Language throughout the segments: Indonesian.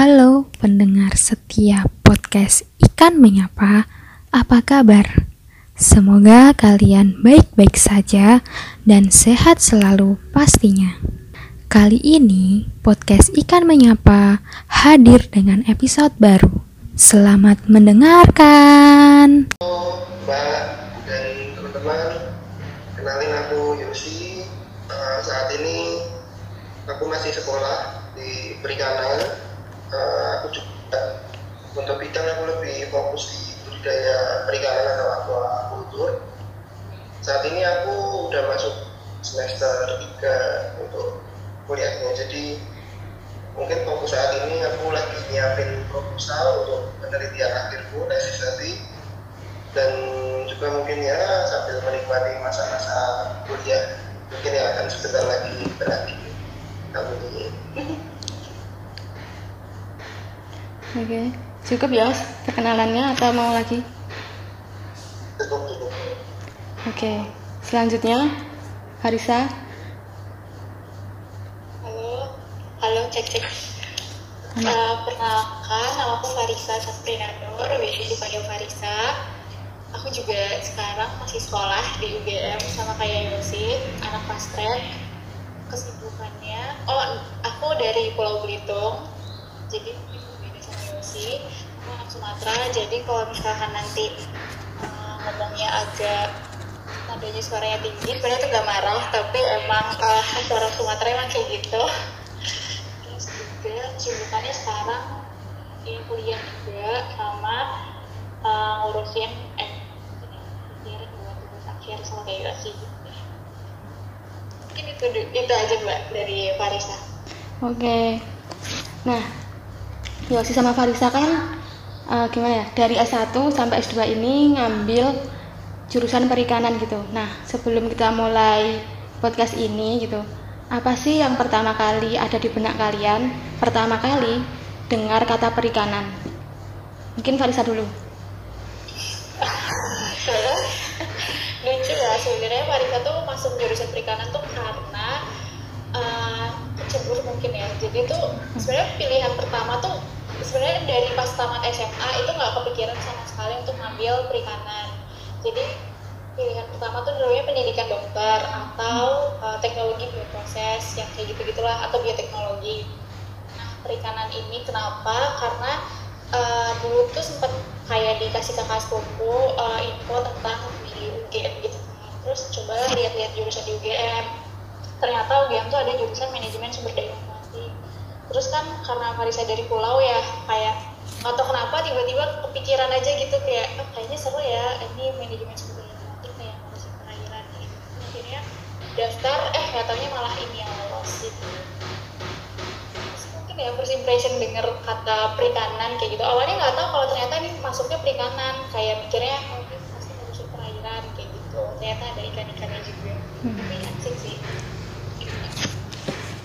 Halo pendengar setia podcast Ikan Menyapa, apa kabar? Semoga kalian baik-baik saja dan sehat selalu pastinya. Kali ini podcast Ikan Menyapa hadir dengan episode baru. Selamat mendengarkan. Halo Mbak dan teman-teman, kenalin aku Yosi. Uh, saat ini aku masih sekolah di perikanan. Uh, aku juga untuk bidang aku lebih fokus di budidaya perikanan atau aquaculture. Saat ini aku udah masuk semester 3 untuk kuliahnya. Jadi mungkin fokus saat ini aku lagi nyiapin proposal untuk penelitian akhirku nanti dan juga mungkin ya sambil menikmati masa-masa kuliah mungkin yang akan sebentar lagi berakhir amin Oke, cukup ya perkenalannya atau mau lagi? cukup cukup Oke, selanjutnya Harisa. Halo, halo cek cek. Uh, perkenalkan, nama aku Farisa Saprinanur, biasa dipanggil Farisa. Aku juga sekarang masih sekolah di UGM sama kayak Yosi, anak fast track. Kesibukannya, oh aku dari Pulau Belitung, jadi Aku anak Sumatera, jadi kalau misalkan nanti uh, ngomongnya agak nadanya suaranya tinggi sebenarnya tuh gak marah tapi emang uh, suara Sumatera emang kayak gitu. Terus juga kesibukannya sekarang ini kuliah juga sama uh, ngurusin eh buat tugas akhir sama kayak sih mungkin itu itu aja mbak dari Farisa. Oke. Nah, Yosi sama Farisa kan eh, gimana ya? Dari S1 sampai S2 ini ngambil jurusan perikanan gitu. Nah, sebelum kita mulai podcast ini gitu, apa sih yang pertama kali ada di benak kalian? Pertama kali dengar kata perikanan. Mungkin Farisa dulu. Lucu ya sebenarnya Farisa tuh masuk jurusan perikanan tuh karena uh, kecebur mungkin ya jadi tuh sebenarnya pilihan pertama tuh sebenarnya dari pas tamat SMA itu nggak kepikiran sama sekali untuk ngambil perikanan. Jadi pilihan pertama tuh dulunya pendidikan dokter atau uh, teknologi bioproses yang kayak gitu gitulah atau bioteknologi. Nah perikanan ini kenapa? Karena uh, dulu tuh sempet kayak dikasih kakak sepupu uh, info tentang di UGM gitu. Terus coba lihat-lihat jurusan di UGM ternyata UGM tuh ada jurusan manajemen sumber daya terus kan karena Marisa dari pulau ya kayak atau kenapa tiba-tiba kepikiran aja gitu kayak oh, kayaknya seru ya ini manajemen sumber daya informasi kayak ngurusin perairan gitu akhirnya daftar eh katanya malah ini yang lolos gitu. Terus mungkin ya first impression denger kata perikanan kayak gitu. Awalnya nggak tahu kalau ternyata ini masuknya perikanan kayak mikirnya oh ini pasti ngurusin perairan kayak gitu. Ternyata ada ikan-ikannya juga. Tapi asik sih.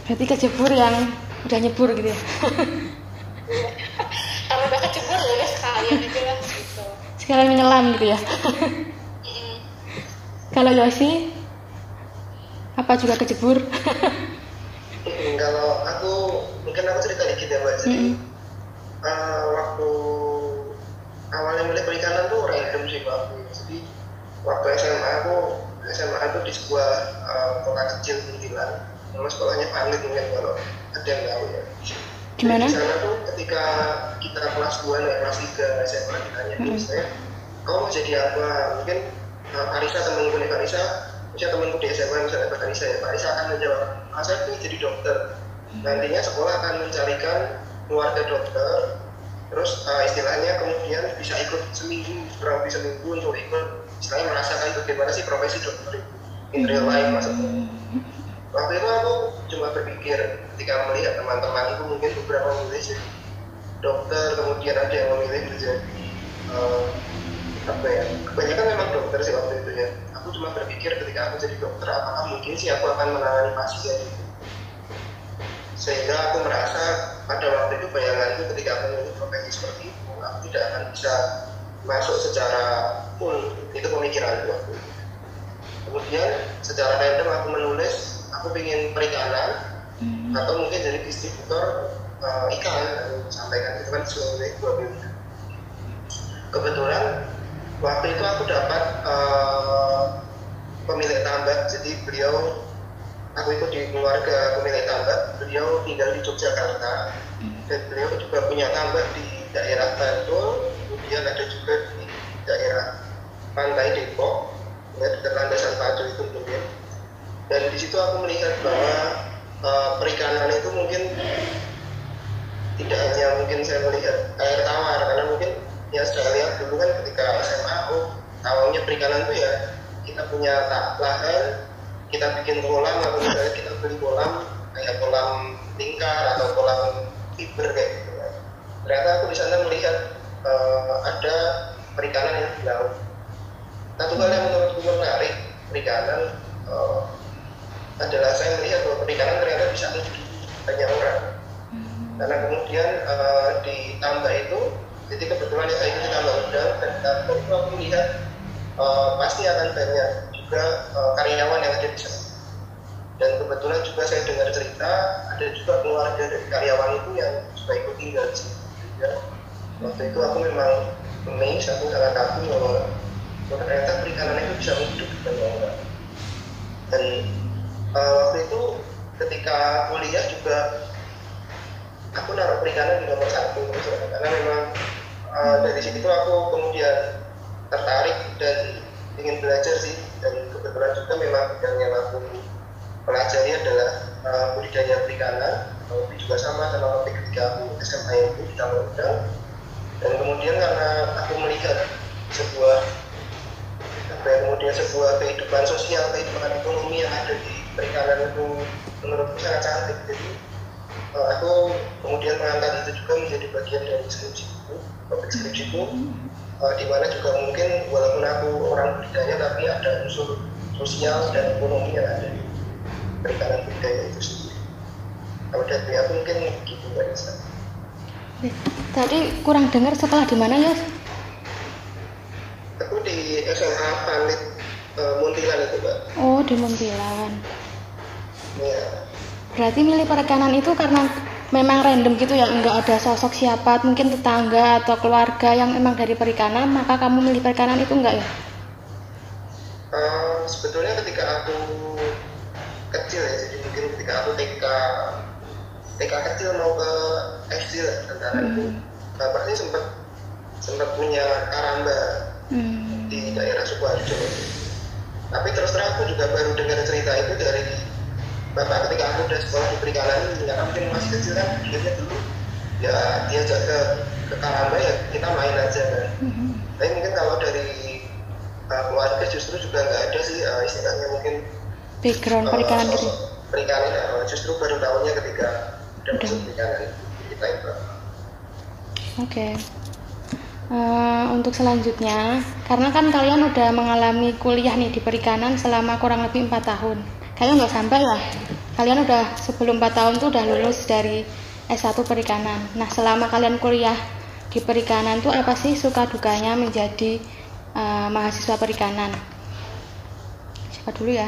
Berarti kecebur yang udah nyebur gitu ya. kalau udah kecebur ya udah sekalian aja lah gitu Sekalian menyelam gitu ya. Mm. Kalau Yosi apa juga kecebur? Hmm, kalau aku mungkin aku cerita dikit ya mbak jadi Mm. uh, waktu awalnya milih perikanan tuh random sih mbak aku jadi waktu SMA aku SMA itu di sebuah uh, kota kecil Muntilan nama sekolahnya Panit mungkin kalau ada yang tahu ya. Gimana? di sana tuh ketika kita kelas 2 naik kelas 3 SMA ditanya Mm. misalnya kamu mau jadi apa? Mungkin uh, Farisa temanku nih Farisa misalnya temanku di SMA misalnya Mbak Farisa ya Farisa akan menjawab ah, saya ingin jadi dokter. Nantinya sekolah akan mencarikan keluarga dokter terus uh, istilahnya kemudian bisa ikut seminggu kurang lebih seminggu untuk ikut istilahnya merasakan bagaimana sih profesi dokter itu in real life maksudnya waktu itu aku cuma berpikir ketika melihat teman-teman itu mungkin beberapa memilih jadi dokter kemudian ada yang memilih menjadi eh, apa ya kebanyakan memang dokter sih waktu itu ya. Aku cuma berpikir ketika aku jadi dokter apakah mungkin sih aku akan menangani pasien? Sehingga aku merasa pada waktu itu bayanganku ketika aku memilih profesi seperti itu aku tidak akan bisa masuk secara full. Itu pemikiranku waktu itu. Kemudian secara random aku menulis aku ingin perikanan atau mungkin jadi distributor uh, ikan aku sampaikan itu kan sebagai dua pilihan kebetulan waktu itu aku dapat uh, pemilik tambak. Jadi beliau aku ikut di keluarga pemilik tambak. Beliau tinggal di Yogyakarta. Dan beliau juga punya tambak di daerah Bantul kemudian ada juga di daerah pantai Depok. Ya dekat landasan Pacu itu mungkin dan di situ aku melihat bahwa uh, perikanan itu mungkin tidak hanya mungkin saya melihat air tawar karena mungkin ya saya lihat dulu kan ketika SMA oh awalnya perikanan itu ya kita punya tak lahan kita bikin kolam atau misalnya kita beli kolam kayak kolam lingkar atau kolam fiber kayak gitu kan. ternyata aku di sana melihat uh, ada perikanan yang di laut satu hal yang menurutku menarik perikanan uh, adalah saya melihat bahwa perikanan ternyata bisa menghidupi banyak orang. Karena kemudian uh, di tambah itu jadi kebetulan saya ini tambah udang dan tambah itu aku melihat uh, pasti akan banyak juga uh, karyawan yang ada di sana. Dan kebetulan juga saya dengar cerita ada juga keluarga dari karyawan itu yang juga ikut tinggal di sini ya. waktu itu aku memang amazed aku sangat kagum bahwa ternyata perikanan itu bisa menghidupi banyak orang. Dan uh, waktu itu ketika kuliah juga aku naruh perikanan di nomor satu. Karena memang uh, dari situ aku kemudian tertarik dan ingin belajar sih. Dan kebetulan juga memang bidang yang aku pelajari adalah uh, budidaya perikanan. Tapi juga sama sama topik ketika aku SMA itu di Taman Udang. Dan kemudian karena aku melihat sebuah ya, kemudian sebuah kehidupan sosial kehidupan ekonomi yang ada di perikanan itu menurutku sangat cantik. Jadi uh, aku kemudian mengangkat itu juga menjadi bagian dari skripsiku topik skripsiku. Uh, di mana juga mungkin walaupun aku orang budidaya tapi ada unsur sosial dan ekonomi yang ada di perikanan budidaya itu sendiri. Kalau dari aku mungkin gitu mbak Nisa. Tadi kurang dengar sekolah di mana ya? aku di SMA Panit uh, Muntilan itu mbak. Oh di Muntilan. Berarti milih perikanan itu karena memang random gitu ya, nggak ada sosok siapa, mungkin tetangga atau keluarga yang memang dari perikanan, maka kamu milih perikanan itu enggak ya? Uh, sebetulnya ketika aku kecil ya, jadi mungkin ketika aku TK TK kecil mau ke SD lah antara itu, bapaknya sempat sempat punya karamba Hmm. di daerah Sukoharjo. Tapi terus terang aku juga baru dengar cerita itu dari bapak ketika aku udah sekolah di perikanan ini, karena mungkin masih kecil kan, pikirnya dulu ya diajak ke ke karamba ya kita main aja kan. Hmm. Tapi mungkin kalau dari uh, keluarga justru juga nggak ada sih uh, istilahnya mungkin Background uh, perikanan gitu. perikanan uh, justru baru tahunya ketika udah masuk perikanan kita itu. Oke. Eh, untuk selanjutnya, karena kan kalian udah mengalami kuliah nih di perikanan selama kurang lebih empat tahun. Kalian nggak sampai lah. Kalian udah sebelum 4 tahun tuh udah lulus dari S1 perikanan. Nah, selama kalian kuliah di perikanan tuh apa sih suka dukanya menjadi eh, mahasiswa perikanan? Siapa dulu ya?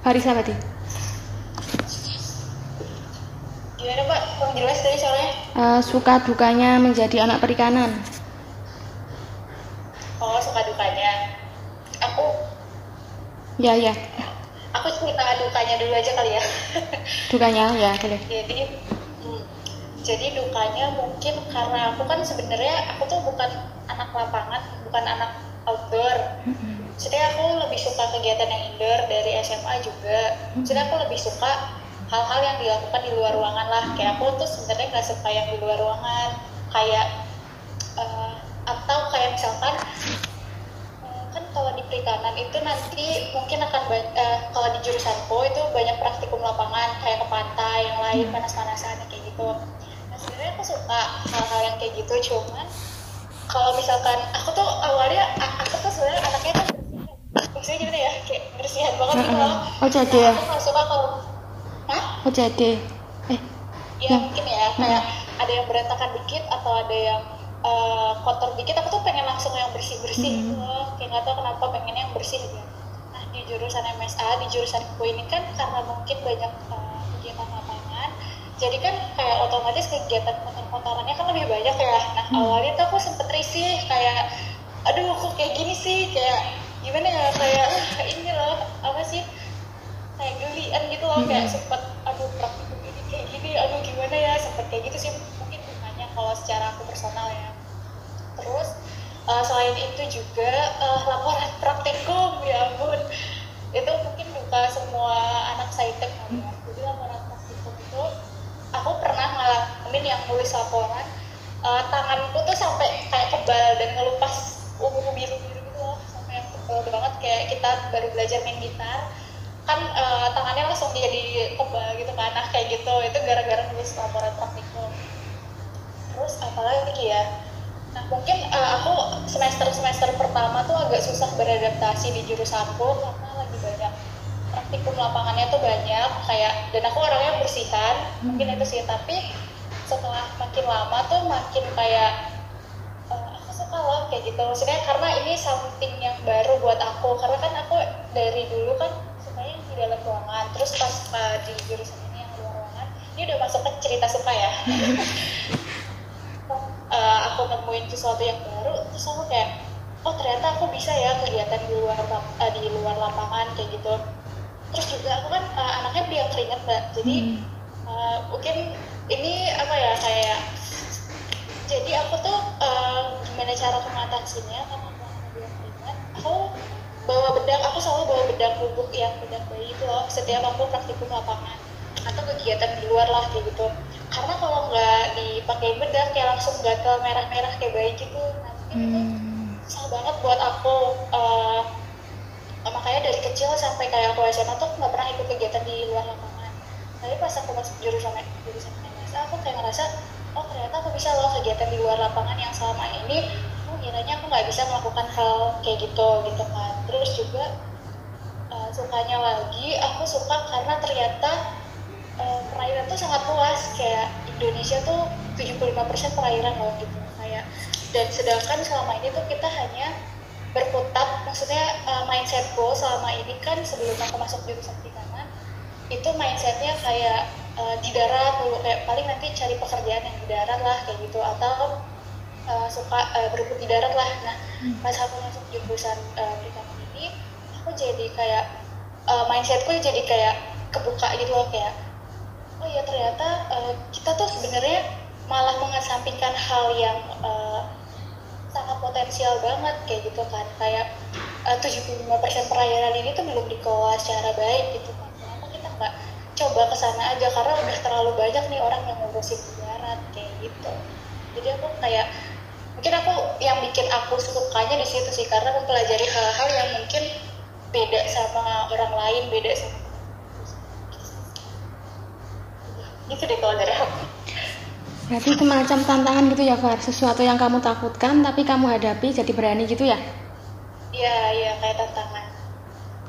Farisa berarti. gimana pak kurang jelas tadi soalnya Eh, suka dukanya menjadi anak perikanan. oh suka dukanya aku Ya, ya. aku cerita dukanya dulu aja kali ya. Dukanya ya, boleh. jadi hmm, jadi dukanya mungkin karena aku kan sebenarnya aku tuh bukan anak lapangan bukan anak outdoor. Jadi aku lebih suka kegiatan yang indoor dari SMA juga. Jadi aku lebih suka hal-hal yang dilakukan di luar ruangan lah. Kayak aku tuh sebenarnya nggak suka yang di luar ruangan. Kayak eh, atau kayak misalkan kalau di perikanan itu nanti mungkin akan eh, kalau di jurusanku itu banyak praktikum lapangan kayak ke pantai yang lain panas-panasan kayak gitu. Nah sebenarnya aku suka hal-hal yang kayak gitu cuman kalau misalkan aku tuh awalnya aku tuh sebenarnya anaknya tuh maksudnya gimana ya? Kayak bersihan banget gitu loh. Oh, jadi nah, ya? aku nggak suka kalau Hah? Oh, jadi. Eh, ya Hmm. mungkin ya. Kayak ada yang berantakan dikit atau ada yang eh, kotor dikit aku tuh pengen langsung yang bersih bersih gitu loh nggak tahu kenapa pengen yang bersih gitu. Nah di jurusan MSA di jurusan ku ini kan karena mungkin banyak eh, kegiatan lapangan jadi kan kayak otomatis kegiatan kotor-kotorannya kan lebih banyak ya. Nah awalnya tuh aku sempet risih kayak aduh kok kayak gini sih? Kayak gimana ya? Kayak "Ah, ini loh apa sih? Kayak gelian gitu loh kayak sempet aduh praktikum ini kayak gini aduh gimana ya? Sempet kayak gitu sih mungkin hanya kalau secara aku personal ya uh, selain itu juga uh, laporan praktikum ya ampun. Itu mungkin duka semua anak saintek kali ya jadi laporan praktikum itu aku pernah ngalamin yang nulis laporan uh, tanganku tuh sampai kayak kebal dan ngelupas ungu biru biru gitu loh sampai yang tebal banget. Kayak kita baru belajar main gitar kan uh, tangannya langsung jadi kebal gitu kan. Nah kayak gitu itu gara-gara nulis laporan praktikum terus apalagi ya nah mungkin uh, aku semester semester pertama tuh agak susah beradaptasi di jurusanku karena lagi banyak praktikum lapangannya tuh banyak kayak dan aku orangnya bersihan mungkin itu sih. Tapi setelah makin lama tuh makin kayak eh, aku suka loh kayak gitu. Maksudnya karena ini something yang baru buat aku. Karena kan aku dari dulu kan sukanya di dalam ruangan. Terus pas eh, di jurusan ini yang luar ruangan ini udah masuk ke cerita suka ya Eh, aku nemuin sesuatu yang baru terus aku kayak oh ternyata aku bisa ya kegiatan di luar eh, di luar lapangan kayak gitu. Terus juga aku kan eh, anaknya biang keringet mbak. Jadi eh, mungkin ini apa ya kayak jadi aku tuh eh, gimana cara mengatasinya karena aku anaknya biang keringet aku bawa bedak aku selalu bawa bedak bubuk yang bedak bayi itu loh setiap aku praktikum lapangan atau kegiatan di luar lah kayak gitu karena kalau nggak dipakai bedak kayak langsung gatel merah-merah kayak bayi gitu. Nah mungkin itu susah banget buat aku eh, makanya dari kecil sampai kayak aku SMA tuh nggak pernah ikut kegiatan di luar lapangan. Tapi pas aku masuk jurusan jurusan MSA aku kayak ngerasa oh ternyata aku bisa loh kegiatan di luar lapangan yang selama ini aku kiranya aku nggak bisa melakukan hal kayak gitu gitu kan. Terus juga eh, sukanya lagi aku suka karena ternyata eh, perairan tuh sangat luas kayak Indonesia tuh 75% perairan loh gitu. Kayak dan sedangkan selama ini tuh kita hanya berkutat maksudnya uh, mindsetku selama ini kan sebelum aku masuk jurusan perikanan itu mindsetnya kayak uh, di darat dulu kayak paling nanti cari pekerjaan yang di darat lah kayak gitu atau uh, suka uh, berebut di darat lah. Nah pas aku masuk jurusan uh, perikanan ini aku jadi kayak uh, mindsetku jadi kayak kebuka gitu loh kayak oh ya ternyata uh, kita tuh sebenarnya malah mengesampingkan hal yang uh, sangat potensial banget kayak gitu kan. Kayak uh, 75% perairan ini tuh belum dikelola secara baik gitu kan. Kenapa kita nggak coba ke sana aja? Karena udah terlalu banyak nih orang yang ngurusin darat kayak gitu. Jadi aku kayak mungkin aku yang bikin aku sukanya di situ sih. Karena mempelajari hal-hal yang mungkin beda sama orang lain beda sama gitu deh kalau dari aku Berarti itu macam tantangan gitu ya, Far. Sesuatu yang kamu takutkan tapi kamu hadapi jadi berani gitu ya. iya iya kayak tantangan.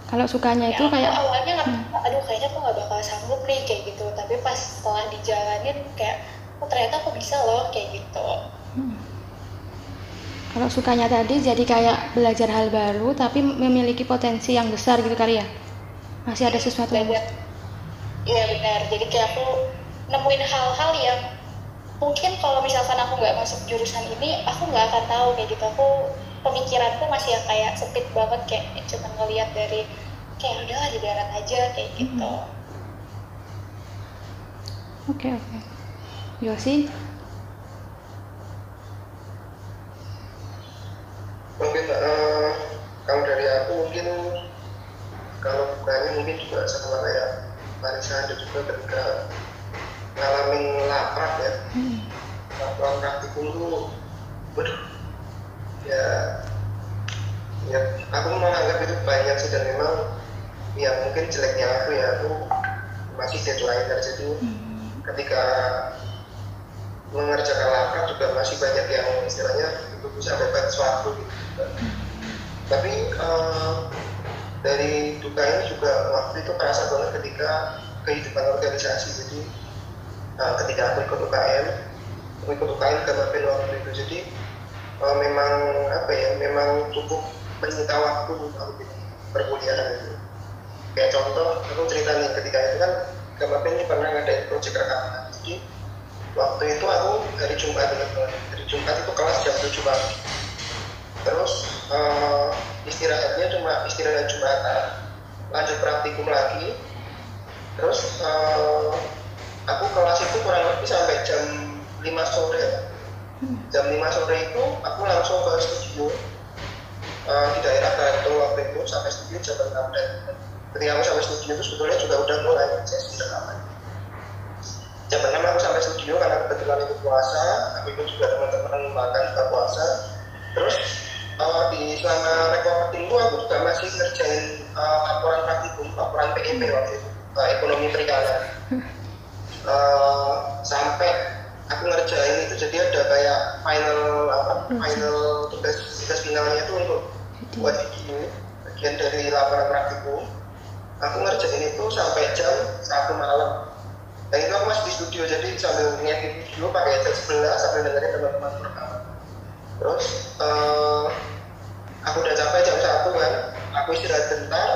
Kalau sukanya itu Ya, aku kayak awalnya nggak aduh kayaknya aku nggak bakal sanggup nih kayak gitu. Tapi pas setelah dijalanin kayak oh ternyata aku bisa loh kayak gitu. Kalau sukanya tadi jadi kayak belajar hal baru tapi memiliki potensi yang besar gitu kali ya. Masih ada sesuatu yang iya benar. Jadi kayak aku nemuin hal-hal yang mungkin kalau misalkan aku nggak masuk jurusan ini aku nggak akan tahu kayak gitu. Aku pemikiranku masih yang kayak sempit banget kayak cuma ngeliat dari kayak udahlah di darat aja kayak gitu. Oke, oke. Yosi, mungkin eh, kalau dari aku mungkin kalau bukannya mungkin juga sama kayak Marisa ada juga ketika ngalamin laprak ya. Laporan praktikum tuh waduh. Ya ya aku menganggap itu banyak sih dan memang ya mungkin jeleknya aku ya aku masih deadliner jadi ketika mengerjakan laprak juga masih banyak yang istilahnya itu bisa dapat sesuatu gitu. Tapi eh, dari duka ini juga waktu itu kerasa banget ketika kehidupan organisasi jadi eh, ketika aku ikut UKM aku ikut UKM Gamarpen waktu itu jadi eh, memang apa ya memang cukup menyita waktu aku di perkuliahan itu. Kayak contoh aku cerita nih ketika itu kan Gamarpen ini pernah ngadain proyek rekaman. Jadi waktu itu aku hari Jumat hari Jumat itu kelas jam 7 pagi. Terus uh, istirahatnya cuma istirahat Jumatan lanjut praktikum lagi. Terus uh, aku kelas itu kurang lebih sampai jam 5 sore. Jam 5 sore itu aku langsung ke studio uh, di daerah Bantul waktu itu sampai studio jam 6 dan ketika aku sampai studio itu sebetulnya juga udah mulai sesi rekaman jam 6 aku sampai studio karena kebetulan itu puasa aku ikut juga teman-teman makan buka puasa. Terus uh, di selama recording itu aku juga masih ngerjain uh, laporan praktikum laporan PIP waktu itu uh, ekonomi perikanan uh, sampai aku ngerjain itu jadi ada kayak final apa final tugas tugas finalnya itu untuk buat video bagian dari laporan praktikum aku ngerjain itu sampai jam satu malam. Dan itu aku masih di studio jadi sambil ngedit video pakai headset sebelah sambil dengerin teman-teman rekaman terus uh, aku udah capek jam satu kan aku istirahat bentar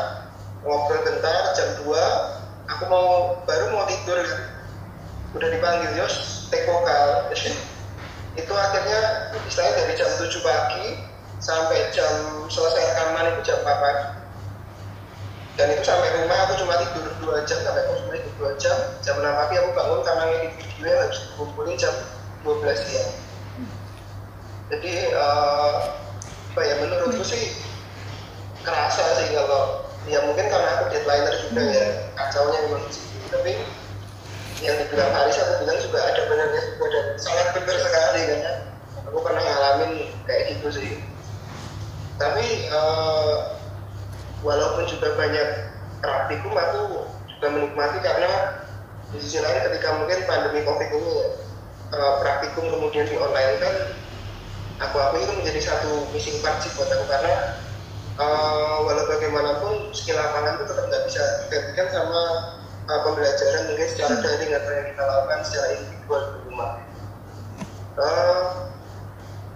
ngobrol bentar jam 2 aku mau baru mau tidur kan udah dipanggil Yos take vokal itu akhirnya istilahnya dari jam 7 pagi sampai jam selesai rekaman itu jam 4 pagi dan itu sampai rumah aku cuma tidur 2 jam sampai aku cuma tidur 2 jam. Jam 6 pagi aku bangun karena ngedit video yang harus dikumpulin jam 12 siang. Jadi uh, apa ya menurutku sih kerasa sih kalau ya mungkin karena aku deadlineer juga ya kacaunya memang situ. Tapi yang dibilang Haris aku bilang juga ada benarnya juga dan sangat benar sekali karena aku pernah ngalamin kayak gitu sih. Tapi uh, walaupun juga banyak praktikum aku juga menikmati karena di sisi lain ketika mungkin pandemi covid ini ya, uh, praktikum kemudian di online kan aku aku itu menjadi satu missing part sih buat aku. Karena uh, walau bagaimanapun skill lapangan itu tetap nggak bisa digantikan sama uh, pembelajaran mungkin secara daring atau yang kita lakukan secara individual di rumah. Uh,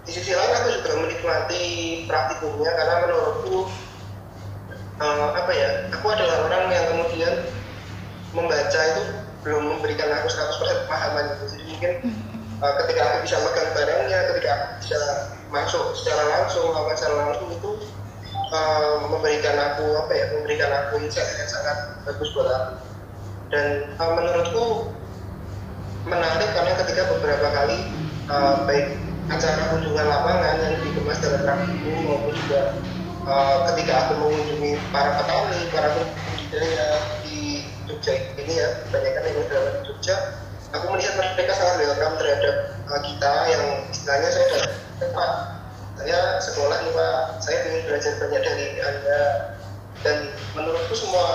di sisi lain aku juga menikmati praktikumnya karena menurutku uh, apa ya aku adalah orang yang kemudian membaca itu belum memberikan aku 100% pemahaman gitu jadi mungkin uh, ketika aku bisa megang barangnya ketika aku bisa masuk secara langsung melakukan secara langsung itu uh, memberikan aku apa ya memberikan aku insight yang sangat bagus buat aku dan uh, menurutku menarik karena ketika beberapa kali uh, baik acara kunjungan lapangan yang dikemas dalam praktikum maupun juga uh, ketika aku mengunjungi para petani para budidaya di Jogja ini ya banyak kan yang dalam Jogja aku melihat mereka sangat welcome terhadap uh, kita yang istilahnya saya datang pak saya sekolah nih pak. Saya ingin belajar banyak dari anda. Dan menurutku semua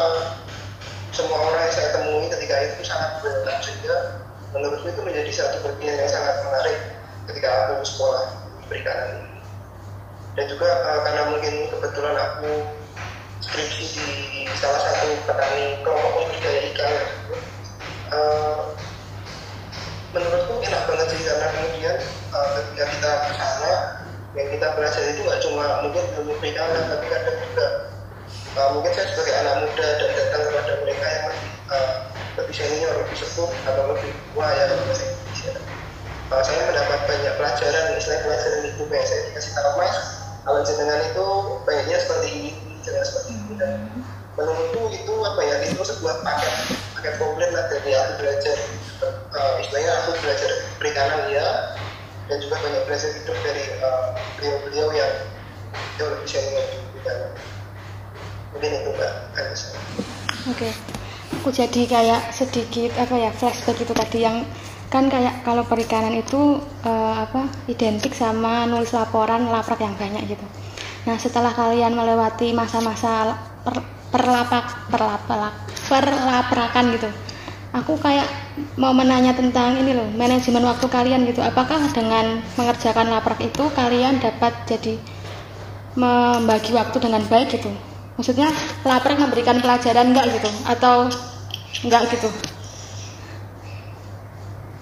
semua orang yang saya temui ketika itu sangat welcome sehingga menurutku itu menjadi satu bagian yang sangat menarik ketika aku sekolah perikanan dan juga uh, karena mungkin kebetulan aku skripsi di salah satu petani kelompok budidaya ikan uh, menurutku enak banget sih karena kemudian uh, ketika kita ke sana yang kita belajar itu nggak cuma mungkin ilmu perikanan tapi kadang juga uh, mungkin saya sebagai anak muda dan datang kepada mereka yang lebih uh, lebih senior, lebih sepuh atau lebih tua ya Indonesia. Uh, saya mendapat banyak pelajaran, misalnya pelajaran itu kayak saya dikasih tahu mas, kalau jenengan itu baiknya seperti ini, jangan seperti ini dan menurutku itu apa ya itu sebuah paket paket komplit lah dari aku belajar uh, istilahnya aku belajar perikanan ya dan juga banyak belajar hidup dari beliau-beliau uh, yang jauh lebih senior di perikanan oke. Okay. aku jadi kayak sedikit apa ya flashback itu tadi yang kan kayak kalau perikanan itu uh, apa identik sama nulis laporan laprak yang banyak gitu. Nah setelah kalian melewati masa-masa per, perlapak perlapak perlaprakan gitu aku kayak mau menanya tentang ini loh manajemen waktu kalian gitu. Apakah dengan mengerjakan laprak itu kalian dapat jadi membagi waktu dengan baik gitu maksudnya laprak memberikan pelajaran enggak gitu? Atau enggak gitu?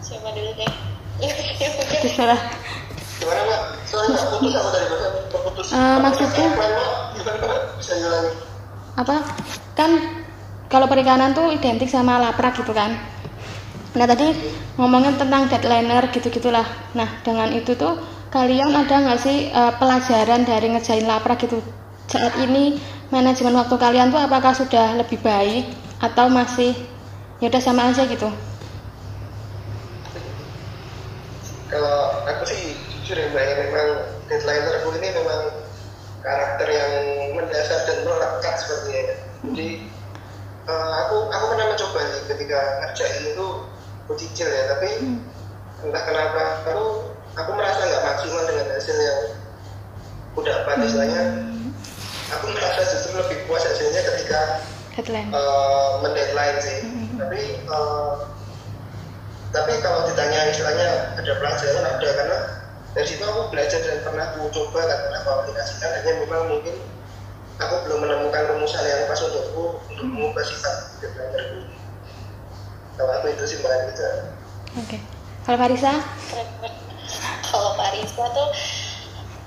Siapa dulu deh terserah gimana mbak? Soalnya putus terputus uh, maksudku apa kan kalau perikanan tuh identik sama laprak gitu kan? Nah tadi ngomongin tentang deadlineer gitu-gitulah. Nah dengan itu tuh kalian ada nggak sih uh, pelajaran dari ngerjain laprak gitu? Saat ini manajemen waktu kalian tuh apakah sudah lebih baik atau masih ya udah sama aja gitu? Kalau aku sih jujur ya mbak ya memang deadlineer aku ini memang karakter yang mendasar dan melekat sepertinya. ya. Jadi uh, aku aku pernah mencoba nih ketika ngerjain itu aku cicil ya tapi entah kenapa aku aku merasa nggak maksimal dengan hasil yang udah apa istilahnya aku merasa justru lebih puas hasilnya ketika Deadline. uh, mendeadline sih tapi uh, tapi kalau ditanya istilahnya ada pelajaran ada karena dari situ aku belajar dan pernah aku coba kan pernah aku aplikasikan hanya memang mungkin aku belum menemukan rumusan yang pas untukku untuk mengubah sifat deadlinerku kalau aku itu sih mbak Anita Oke. Kalau Farisa? kalau Parisa tuh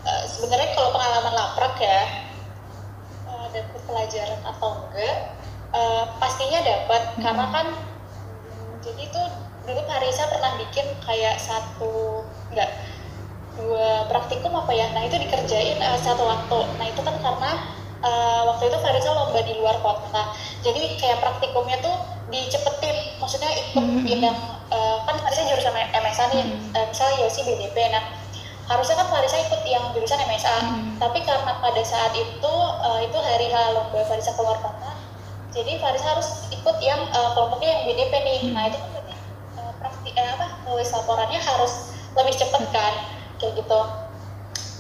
eh, sebenarnya kalau pengalaman laprak ya dapat pelajaran atau enggak eh, pastinya dapat. Karena kan mm, jadi tuh dulu Parisa pernah bikin kayak satu enggak dua praktikum apa ya? Nah itu dikerjain eh, satu waktu. Nah itu kan karena eh, waktu itu Farisa lomba di luar kota. Jadi kayak praktikumnya tuh dicepetin. Maksudnya ikut yang eh, kan Farisa jurusan MSA nih. Eh, misalnya Yosi BDP nah harusnya kan Farisa ikut yang jurusan MSA tapi karena pada saat itu eh, itu hari H lomba Farisa keluar kota. Jadi Farisa harus ikut yang eh, kelompoknya yang BDP nih. Nah itu kan berarti eh, praktik eh, apa nulis laporannya harus lebih cepet kan kayak gitu.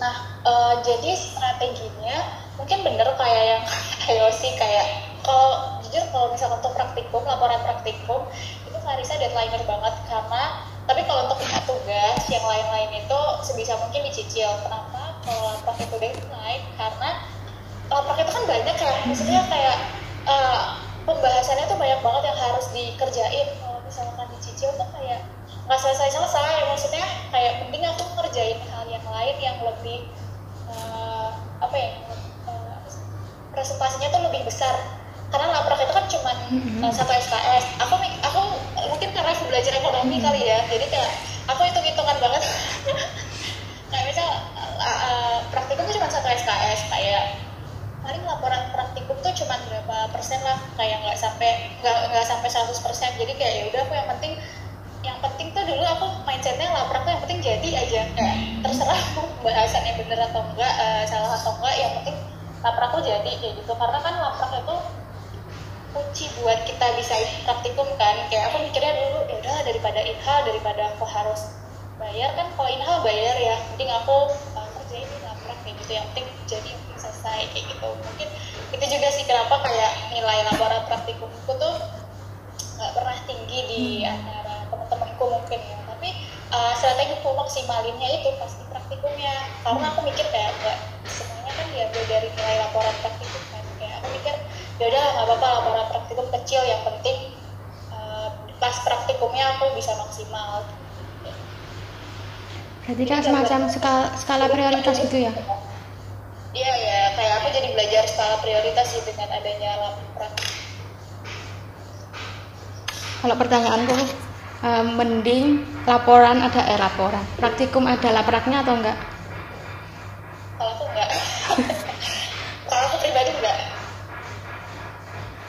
Nah eh, jadi strateginya mungkin bener kayak yang Yosi kayak kalau jujur kalau misalkan untuk praktikum laporan praktikum itu Farisa deadlineer banget karena tapi kalau untuk punya tugas yang lain-lain itu sebisa mungkin dicicil. Kenapa? Kalau laprak itu deadline karena laprak itu kan banyak ya. Maksudnya kayak eh, pembahasannya tuh banyak banget yang harus dikerjain. Kalau misalkan dicicil tuh kayak nggak selesai-selesai. Maksudnya kayak mending aku ngerjain hal yang lain yang lebih eh, apa ya eh, presentasinya tuh lebih besar. Karena laprak itu kan cuma uh, satu SKS aku mik- belajar ekonomi kali ya. Jadi kayak aku hitung hitungan banget. Kayak misal uh, uh, praktikum tuh cuma satu SKS kayak paling laporan praktikum tuh cuma berapa persen lah kayak nggak sampai nggak nggak sampai 100 persen. Jadi kayak ya udah aku yang penting yang penting tuh dulu aku mindsetnya laprak tuh yang penting jadi aja. Kayak terserah bahasannya bener atau enggak eh, salah atau enggak yang penting laprak tuh jadi kayak gitu. Karena kan laprak itu kunci buat kita bisa praktikum kan. Kayak aku mikirnya dulu ya udah daripada inhal daripada aku harus bayar kan kalau inhal bayar ya. Mending aku uh, kerjain di laprak kayak gitu. Yang penting jadi penting selesai kayak gitu. Mungkin itu juga sih kenapa kayak nilai laporan praktikumku tuh nggak pernah tinggi di antara teman-temanku mungkin ya. Tapi uh, strategi aku maksimalinnya itu pasti praktikumnya. Karena aku mikir kayak nggak semuanya kan diambil dari nilai laporan praktikum kan. Kayak aku mikir ya udah nggak apa-apa laporan praktikum kecil yang penting uh, pas praktikumnya aku bisa maksimal. Berarti kan semacam skala, skala prioritas gitu ya? iya ya kayak aku jadi belajar skala prioritas sih dengan adanya laporan Kalau pertanyaanku, eh, mending laporan ada eh laporan, praktikum ada lapraknya atau enggak? kalau aku enggak kalau aku pribadi enggak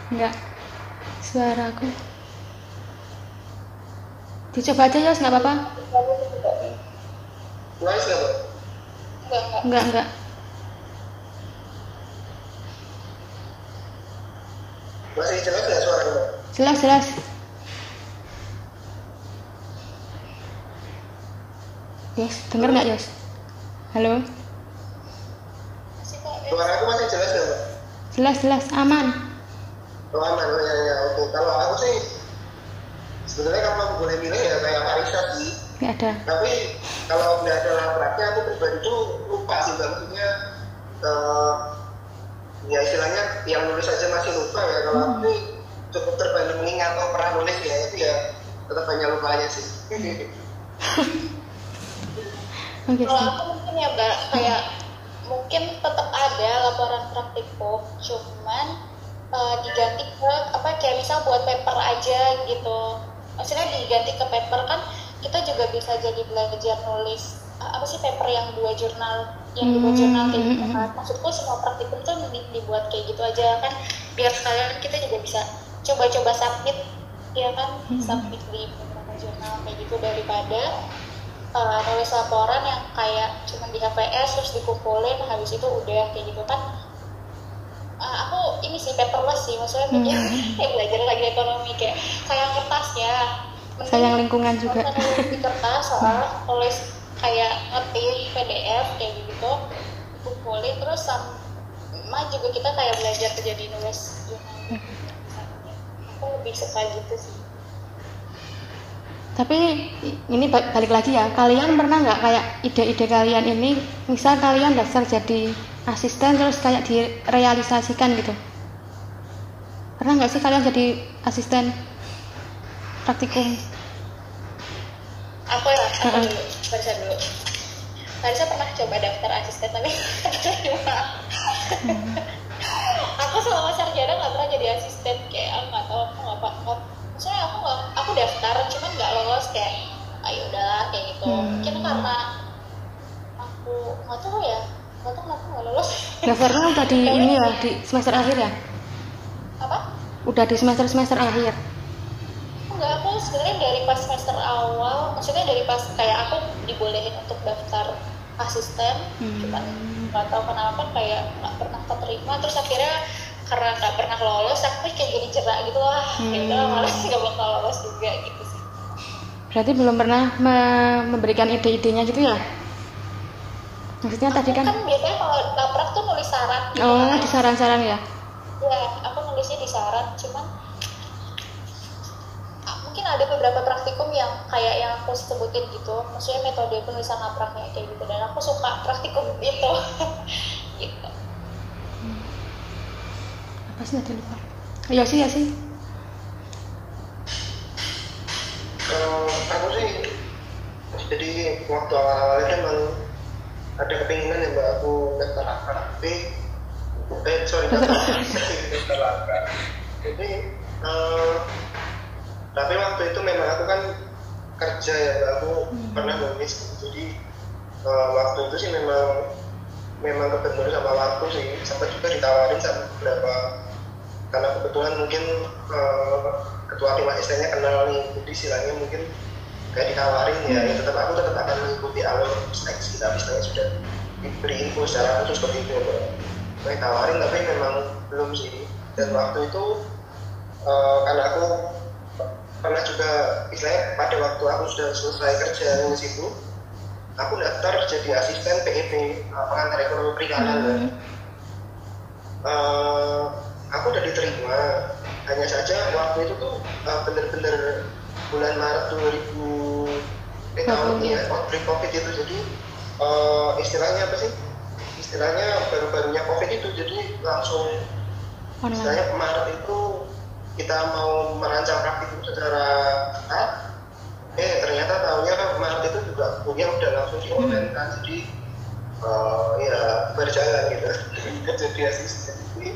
Enggak. Suaraku. Dicoba aja ya, nggak apa-apa. Enggak enggak. Masih jelas nggak suara? Jelas, jelas. Yes, denger nggak Yos? Halo? ya. Suara aku masih jelas nggak? Jelas, jelas, aman. Oh aman, oh ya ya oke. Kalau aku sih sebenarnya kalau aku boleh milih ya kayak Marisa sih. Nggak ada. Tapi kalau nggak ada lapraknya aku pribadi tuh lupa sih mbak. maksudnya eh, ya istilahnya yang nulis aja masih lupa ya. Kalau aku nih cukup terbanding mengingat atau pernah nulis ya itu ya tetap banyak lupanya sih. Oke, kalau sih. aku mungkin ya mbak kayak mungkin tetap ada laporan praktikum cuman eh, diganti ke apa kayak misal buat paper aja gitu. Maksudnya diganti ke paper kan kita juga bisa jadi belajar nulis uh, apa sih paper yang dua jurnal yang dibuat Hmm, jurnal kayak gitu hmm, kan. maksudku semua praktikum tuh di- dibuat kayak gitu aja kan biar sekalian kita juga bisa coba-coba submit ya kan Hmm. submit di beberapa jurnal kayak gitu daripada uh, nulis laporan yang kayak cuma di HPS terus dikumpulin habis itu udah kayak gitu kan Uh, aku ini sih paperless sih maksudnya Hmm. kayak belajar lagi ekonomi kayak sayang kertas ya. Mending sayang lingkungan juga. di kertas soal tulis kayak ngetik PDF kayak gitu kumpulin terus sama juga kita kayak belajar jadi nulis jurnal. Aku lebih suka gitu sih. Tapi ini ba- balik lagi ya kalian pernah nggak kayak ide-ide kalian ini misal kalian daftar jadi asisten terus kayak direalisasikan gitu. Pernah nggak sih kalian jadi asisten praktikum? Aku ya aku Heeh. dulu Barisa dulu. Barisa pernah coba daftar asisten tapi terima aku selama sarjana nggak pernah jadi asisten kayak aku nggak tahu aku nggak nggak maksudnya aku nggak aku daftar cuman nggak lolos kayak ayo udahlah kayak gitu. Hmm. mungkin karena aku nggak tahu ya tahu kenapa nggak lolos daftarnya udah di ini ya di semester akhir ya? Apa? Udah di semester semester akhir? Enggak aku sebenarnya dari pas semester awal maksudnya dari pas kayak aku dibolehin untuk daftar asisten Hmm. cuman nggak tahu kenapa kayak nggak pernah keterima. Terus akhirnya karena nggak pernah lolos aku kayak gini cerak gitu lah. Hmm. ya udah malas nggak bakal lolos juga gitu sih. Berarti belum pernah me- memberikan ide-idenya gitu ya maksudnya tadi kan kan biasanya kalau laprak tuh nulis syarat gitu oh kan. di saran-saran ya? Ya aku nulisnya di syarat cuman ah, mungkin ada beberapa praktikum yang kayak yang aku sebutin gitu. Maksudnya metode penulisan lapraknya kayak gitu. Dan aku suka praktikum itu. Gitu. Apa sih tadi lupa? Ya sih ya sih. Kalau aku sih jadi waktu awal-awal itu emang ada kepinginan ya mbak aku daftar tapi eh sorry daftar akar jadi eh, tapi waktu itu memang aku kan kerja ya mbak. Aku pernah nulis. Jadi eh, waktu itu sih memang memang kebetulan sama waktu sih. Sempat juga ditawarin sama beberapa karena kebetulan mungkin eh, ketua tim asistennya kenal nih. Jadi istilahnya mungkin kayak ditawarin ya, ya tetap aku tetap akan mengikuti alur seleksi tapi setelah sudah diberi info secara khusus seperti itu ya kayak ditawarin tapi memang belum sih. Dan waktu itu eh, karena aku pernah juga istilahnya pada waktu aku sudah selesai kerja di situ aku daftar jadi asisten PEP eh, pengantar ekonomi perikanan. Ya. Eh, aku udah diterima. Hanya saja waktu itu tuh uh, bener-bener bulan Maret 2000 ini ya outbreak covid itu jadi uh, istilahnya apa sih? Istilahnya baru-barunya covid itu jadi langsung online. istilahnya Maret itu kita mau merancang praktikum secara ketat. Eh ternyata tahunya Maret itu juga kuliah udah langsung di online kan jadi uh, ya berjalan gitu. Jadi asisten jadi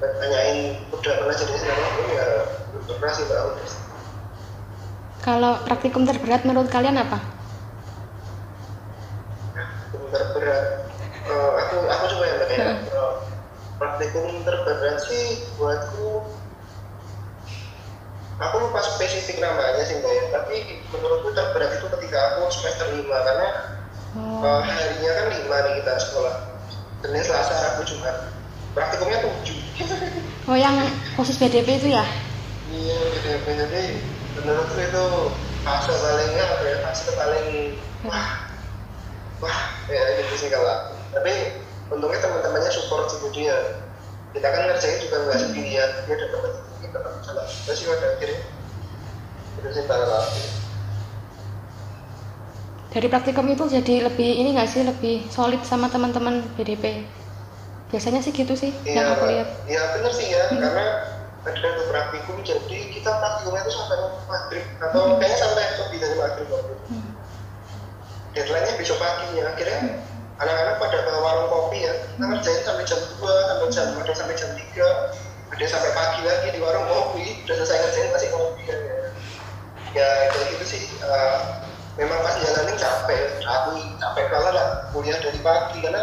tanyain udah pernah jadi apa ya belum pernah sih mbak kalau praktikum terberat menurut kalian apa? Terberat Eh, aku aku coba ya mbak ya Eh, praktikum terberat sih buatku aku lupa spesifik namanya sih mbak ya. Tapi menurutku terberat itu ketika aku semester 5 karena oh, eh, harinya kan lima nih kita sekolah. Senin, Selasa, Rabu, Jumat. Praktikumnya tujuh. Oh yang khusus BDP itu ya? Iya jadi jadi menurutku itu fase palingnya apa ya fase paling wah wah ya gitu sih kalau aku. tapi untungnya teman-temannya support sih jadi ya kita kan ngerjain juga nggak sendirian dia ada teman kita tetap lah. Kita sih pada akhirnya itu sih kalau aku dari praktikum itu jadi lebih ini nggak sih lebih solid sama teman-teman BDP biasanya sih gitu sih yang Iya, aku lihat. iya benar sih ya, karena ada satu praktikum jadi kita praktikumnya itu sampai maghrib atau kayaknya sampai lebih dari maghrib waktu itu. Hmm. Deadline-nya besok pagi ya, akhirnya anak-anak pada ke warung kopi ya, kita ngerjain sampai jam 2, sampai jam ada sampai jam 3, ada sampai pagi lagi di warung kopi, udah selesai ngerjain masih kopi ya. ya kayak gitu sih. Uh, memang pas jalanin capek aku capek banget lah. Kuliah dari pagi karena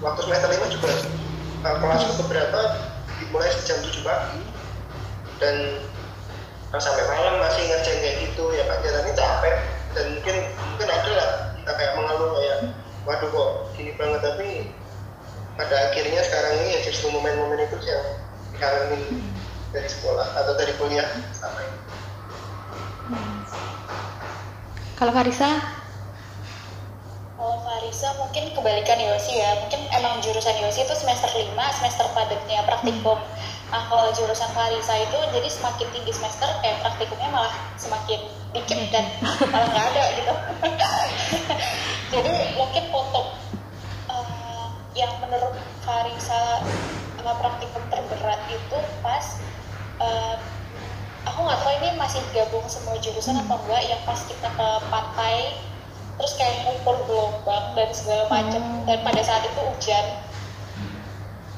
waktu semester lima juga uh, kelas beberapa dimulai jam 7 pagi dan sampai malam masih ngerjain kayak gitu ya pak jalanin capek dan mungkin mungkin ada lah kita kayak mengeluh kayak waduh kok gini banget tapi pada akhirnya sekarang ini ya justru momen-momen itu yang dikangenin dari sekolah atau dari kuliah sama ini. Kalau Farisa? Kalau Farisa mungkin kebalikan Yosi ya. Mungkin emang jurusan Yosi itu semester 5, semester padatnya praktikum. Nah, kalau jurusan Farisa itu jadi semakin tinggi semester kayak praktikumnya malah semakin dikit dan malah nggak ada gitu. jadi mungkin foto uh, yang menurut Farisa uh, praktikum terberat itu pas uh, aku nggak tahu ini masih gabung semua jurusan atau enggak yang pas kita ke pantai terus kayak ngumpul gelombang dan segala macam. Dan pada saat itu hujan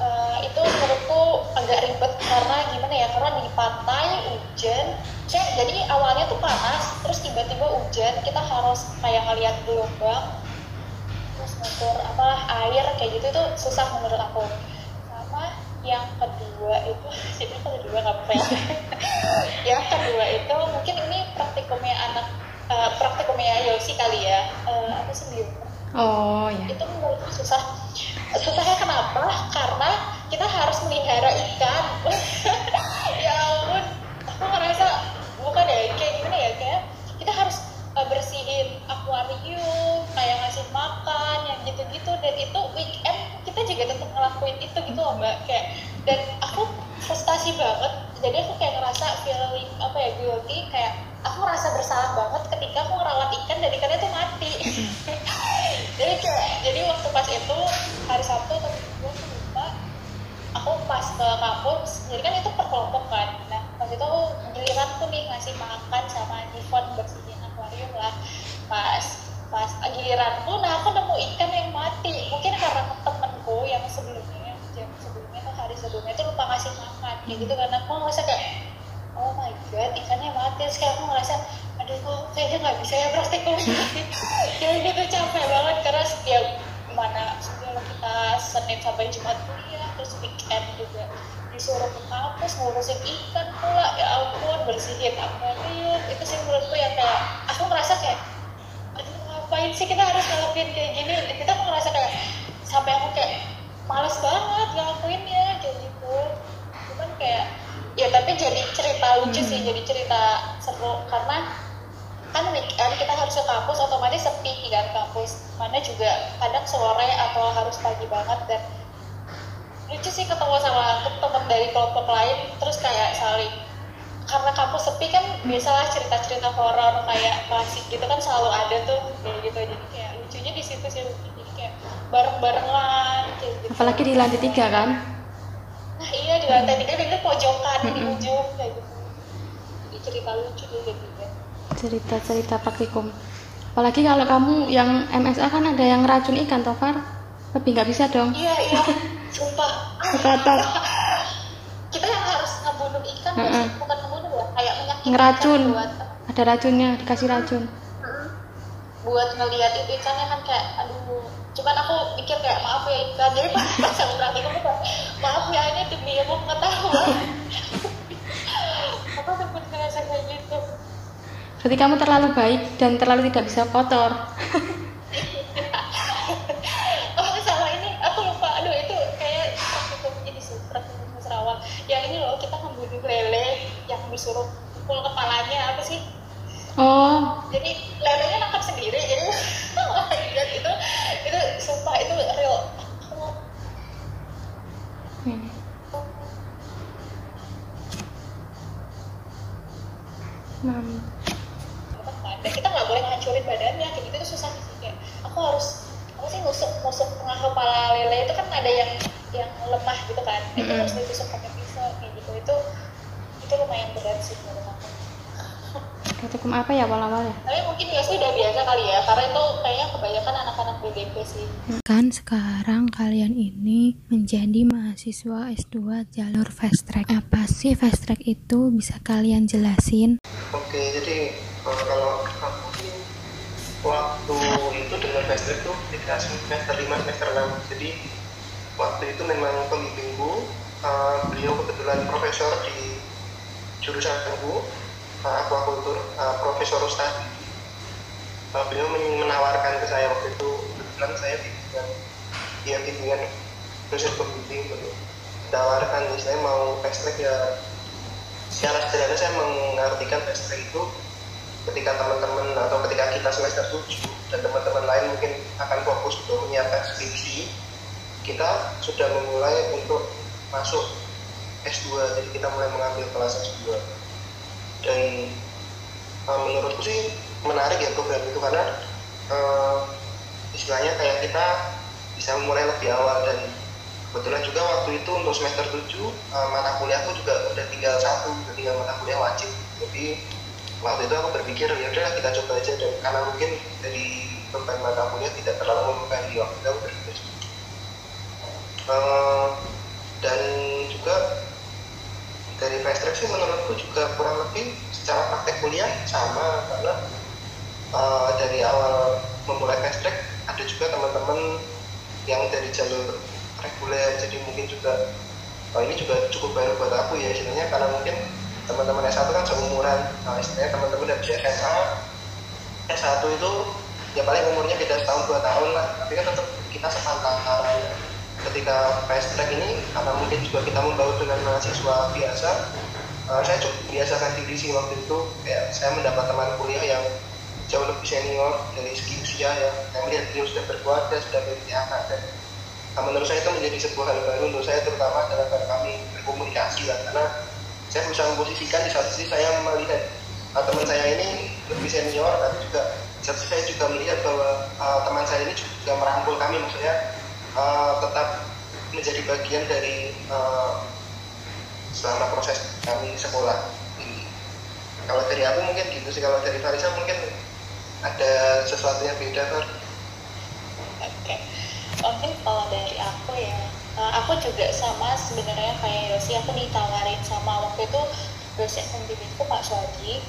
uh, itu menurutku agak ribet karena gimana ya karena di pantai hujan kayak jadi awalnya tuh panas terus tiba-tiba hujan kita harus kayak ngeliat gelombang terus ngukur apa air kayak gitu itu susah menurut aku. Sama yang kedua itu jadi kedua nggak apa ya. Yang kedua itu mungkin ini praktikumnya anak uh, praktikumnya Yosi kali ya. Uh, apa sih oh ya. Itu susah. Susahnya kenapa? Karena kita harus melihara ikan. Ya ampun. Aku ngerasa bukan ya kayak gimana ya kayak kita harus uh, bersihin akuarium kayak ngasih makan yang gitu-gitu. Dan itu weekend kita juga tetap ngelakuin itu gitu loh mbak. Kayak dan aku frustasi banget. Jadi aku kayak ngerasa feeling apa ya guilty. Kayak aku ngerasa bersalah banget ketika aku ngerawat ikan dan ikannya tuh mati jadi kayak jadi waktu pas itu hari Sabtu atau aku lupa. Aku pas ke kampus jadi kan itu per kelompok kan. Nah pas itu giliran tuh nih ngasih makan sama Nifon bersihin akuarium lah. Pas pas giliranku nah aku nemu ikan yang mati. Mungkin karena temenku yang sebelumnya jam sebelumnya tuh hari sebelumnya itu lupa ngasih makan. Kayak gitu karena aku ngerasa kayak oh my god ikannya mati. Kayak aku ngerasa aduh kok kayaknya nggak bisa ya praktikum kayak gitu capek banget karena setiap mana sebelum kita Senin sampai Jumat kuliah terus weekend juga disuruh ke kampus ngurusin ikan pula. Ya ampun bersihin akuarium itu sih menurutku yang kayak aku ngerasa kayak aduh ngapain sih kita harus ngelakuin kayak gini? Kita aku ngerasa kayak sampai aku kayak males banget ngelakuinnya kayak gitu. Cuman kayak ya tapi jadi cerita lucu sih jadi cerita seru. Karena kan weekend kita harus ke kampus otomatis sepi kan kampus. Mana juga kadang sore atau harus pagi banget dan lucu sih ketemu sama teman dari kelompok lain terus kayak saling karena kampus sepi kan biasalah cerita-cerita horor kayak klasik gitu kan selalu ada tuh kayak gitu. Jadi kayak lucunya di situ sih jadi kayak bareng-barengan kayak gitu. Apalagi di lantai tiga kan? Nah iya di lantai tiga itu pojokan di ujung kayak gitu. Jadi cerita lucu gitu cerita-cerita praktikum apalagi kalau kamu yang MSA kan ada yang racun ikan Tofar lebih nggak bisa dong. Iya iya. Sumpah. Kata kita yang harus ngebunuh ikan Mm-mm. bukan- bukan ngebunuh ya kayak menyakitkan ngeracun buat ada racunnya dikasih racun. Buat ngelihat itu ikannya kan kayak aduh. Cuman aku mikir kayak maaf ya ikan. Jadi pas pas aku praktikum maaf ya ini demi ilmu pengetahuan aku sempat ngerasa kayak gitu berarti kamu terlalu baik dan terlalu tidak bisa kotor. Oh sama ini. Aku lupa. Aduh itu kayak sih praktikum di Sarawak yang ini loh kita membunuh lele yang disuruh pukul kepalanya. Apa sih? Oh. Jadi lelenya nangkap sendiri jadi oh my god itu itu sumpah itu real. Aku ini. Kan dan kita nggak boleh ngancurin badannya kayak gitu itu susah sih kayak aku harus apa sih nusuk nusuk tengah kepala lele itu kan ada yang yang lemah gitu kan itu Mm-mm. harus ditusuk pakai pisau kayak gitu itu itu lumayan berat sih menurut aku praktikum apa ya awal-awal ya tapi mungkin ya sih udah biasa kali ya karena itu kayaknya kebanyakan anak-anak BDP sih Kan sekarang kalian ini menjadi mahasiswa S2 jalur fast track. Apa sih fast track itu? Bisa kalian jelasin? Oke, jadi uh, kalau aku waktu itu dengan track tuh ketika semester 5 semester 6 jadi waktu itu memang pembimbingku uh, beliau kebetulan profesor di jurusanku uh, aquakultur uh, profesor Ustaz. Uh, beliau men- menawarkan ke saya waktu itu kebetulan saya bimbingan dia bimbingan dosen pembimbing gitu. Menawarkan saya mau fast track ya secara sederhana saya mengartikan fast track itu ketika teman-teman atau ketika kita semester 7 dan teman-teman lain mungkin akan fokus untuk menyiapkan skripsi kita sudah memulai untuk masuk S2 jadi kita mulai mengambil kelas S2 dan uh, menurutku sih menarik ya program itu karena uh, istilahnya kayak kita bisa memulai lebih awal. Dan kebetulan juga waktu itu untuk semester 7 uh, mata kuliahku juga udah tinggal satu udah tinggal mata kuliah wajib. Jadi waktu itu aku berpikir ya udahlah kita coba aja dan karena mungkin dari beban mata kuliah tidak terlalu membebani waktu itu aku berpikir uh, dan juga dari fast track sih menurutku juga kurang lebih secara praktek kuliah sama karena uh, dari awal memulai fast track ada juga teman-teman yang dari jalur reguler jadi mungkin juga oh ini juga cukup baru buat aku ya istilahnya karena mungkin teman-teman S1 kan seumuran. Nah, istilahnya teman-teman dari SMA S1 itu ya paling umurnya beda setahun dua tahun lah. Tapi kan tetap kita sepantaran ketika fast track ini karena mungkin juga kita membawa dengan mahasiswa biasa uh, saya cukup biasakan diri sih waktu itu. Kayak saya mendapat teman kuliah yang jauh lebih senior dari segi usia ya. Saya melihat beliau sudah berkeluarga sudah memiliki anak dan nah, menurut saya itu menjadi sebuah hal baru untuk saya terutama dalam kami berkomunikasi lah. Karena saya berusaha memposisikan di satu sisi saya melihat uh, teman saya ini lebih senior tapi juga satu saya juga melihat bahwa uh, teman saya ini juga merangkul kami maksudnya uh, tetap menjadi bagian dari uh, selama proses kami sekolah ini. Kalau dari aku mungkin gitu sih, kalau dari Farisa mungkin ada sesuatu yang beda kan? Oke, mungkin kalau dari aku ya, uh, aku juga sama sebenarnya kayak Yosi, aku ditawarin sama waktu itu dosen pembimbingku Pak Swadi.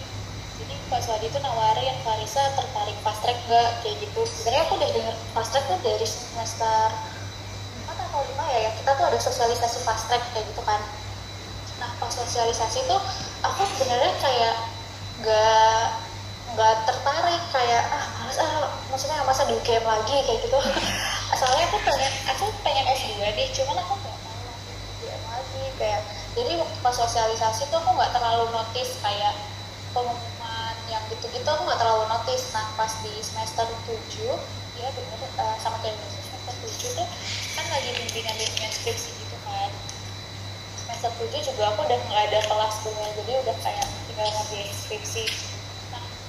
Jadi Pak Swadi itu nawarin Farisa tertarik fast track gak kayak gitu. Sebenarnya aku udah denger fast track tuh dari semester 4 atau 5 ya, ya kita tuh ada sosialisasi fast track kayak gitu kan. Nah pas sosialisasi tuh aku sebenarnya kayak gak nggak tertarik kayak ah males ah maksudnya masa di UGM lagi kayak gitu asalnya aku pengen aku pengen S2 deh cuman aku nggak langsung UGM lagi kayak jadi waktu pas sosialisasi tuh aku nggak terlalu notice kayak pengumuman yang gitu-gitu aku nggak terlalu notice. Nah pas di semester 7 ya bener uh, sama kayak semester 7 tuh kan lagi bimbingan bimbingan skripsi gitu kan. Semester 7 juga aku udah nggak ada kelas bunga jadi udah kayak tinggal ngambil skripsi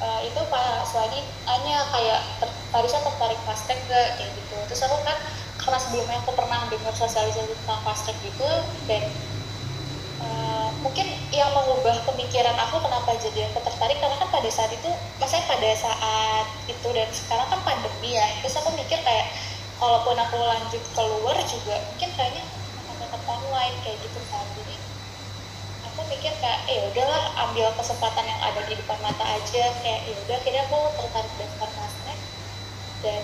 uh, itu Pak Swadi hanya kayak ter, Parisa tertarik fast track gak kayak gitu. Terus aku kan karena sebelumnya aku pernah dengar sosialisasi tentang fast track gitu dan uh, mungkin yang mengubah pemikiran aku kenapa jadi aku tertarik karena kan pada saat itu maksudnya pada saat itu dan sekarang kan pandemi ya terus aku mikir kayak kalaupun aku lanjut keluar juga mungkin kayaknya akan online kayak gitu kan. Jadi aku mikir kayak eh udahlah ambil kesempatan yang ada di depan mata aja. Kayak ya udah akhirnya aku tertarik daftar fast dan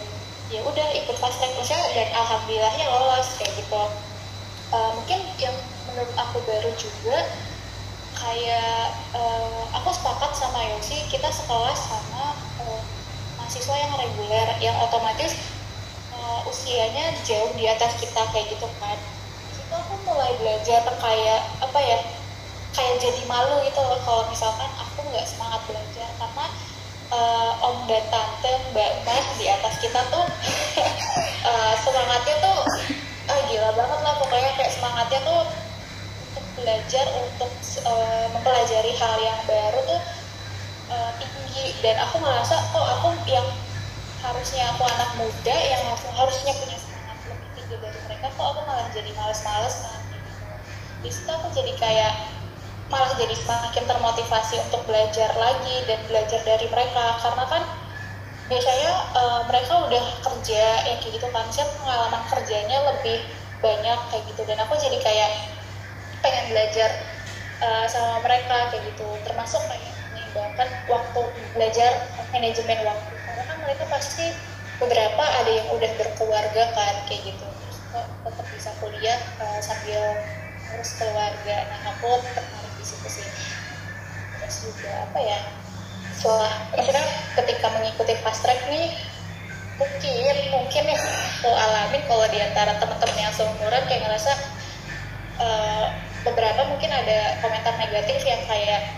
ya udah ikut fast track dan alhamdulillahnya lolos kayak gitu. Uh, mungkin yang menurut aku baru juga kayak uh, aku sepakat sama Yosi kita sekelas sama uh, mahasiswa yang reguler yang otomatis uh, usianya jauh di atas kita kayak gitu kan. Itu aku mulai belajar kayak apa ya kayak jadi malu gitu loh kalau misalkan aku nggak semangat belajar karena uh, om dan tante mbak mbak di atas kita tuh uh, semangatnya tuh ah gila banget lah pokoknya kayak semangatnya tuh untuk belajar untuk uh, mempelajari hal yang baru tuh uh, tinggi. Dan aku ngerasa kok aku yang harusnya aku anak muda yang harusnya punya semangat lebih tinggi dari mereka kok aku malah jadi males-males kan gitu. Di aku jadi kayak malah jadi semakin termotivasi untuk belajar lagi dan belajar dari mereka. Karena kan biasanya uh, mereka udah kerja ya kayak gitu kan. Saya pengalaman kerjanya lebih banyak kayak gitu. Dan aku jadi kayak pengen belajar uh, sama mereka kayak gitu. Termasuk kayak bahkan waktu belajar manajemen waktu. Karena kan mereka pasti beberapa ada yang udah berkeluarga kan kayak gitu. Tetap bisa kuliah uh, sambil harus keluarga. Nah aku situ sih. Terus juga apa ya setelah maksudnya ketika mengikuti fast track nih mungkin mungkin ya aku alamin kalau di antara teman-teman yang seumuran kayak ngerasa uh, beberapa mungkin ada komentar negatif yang kayak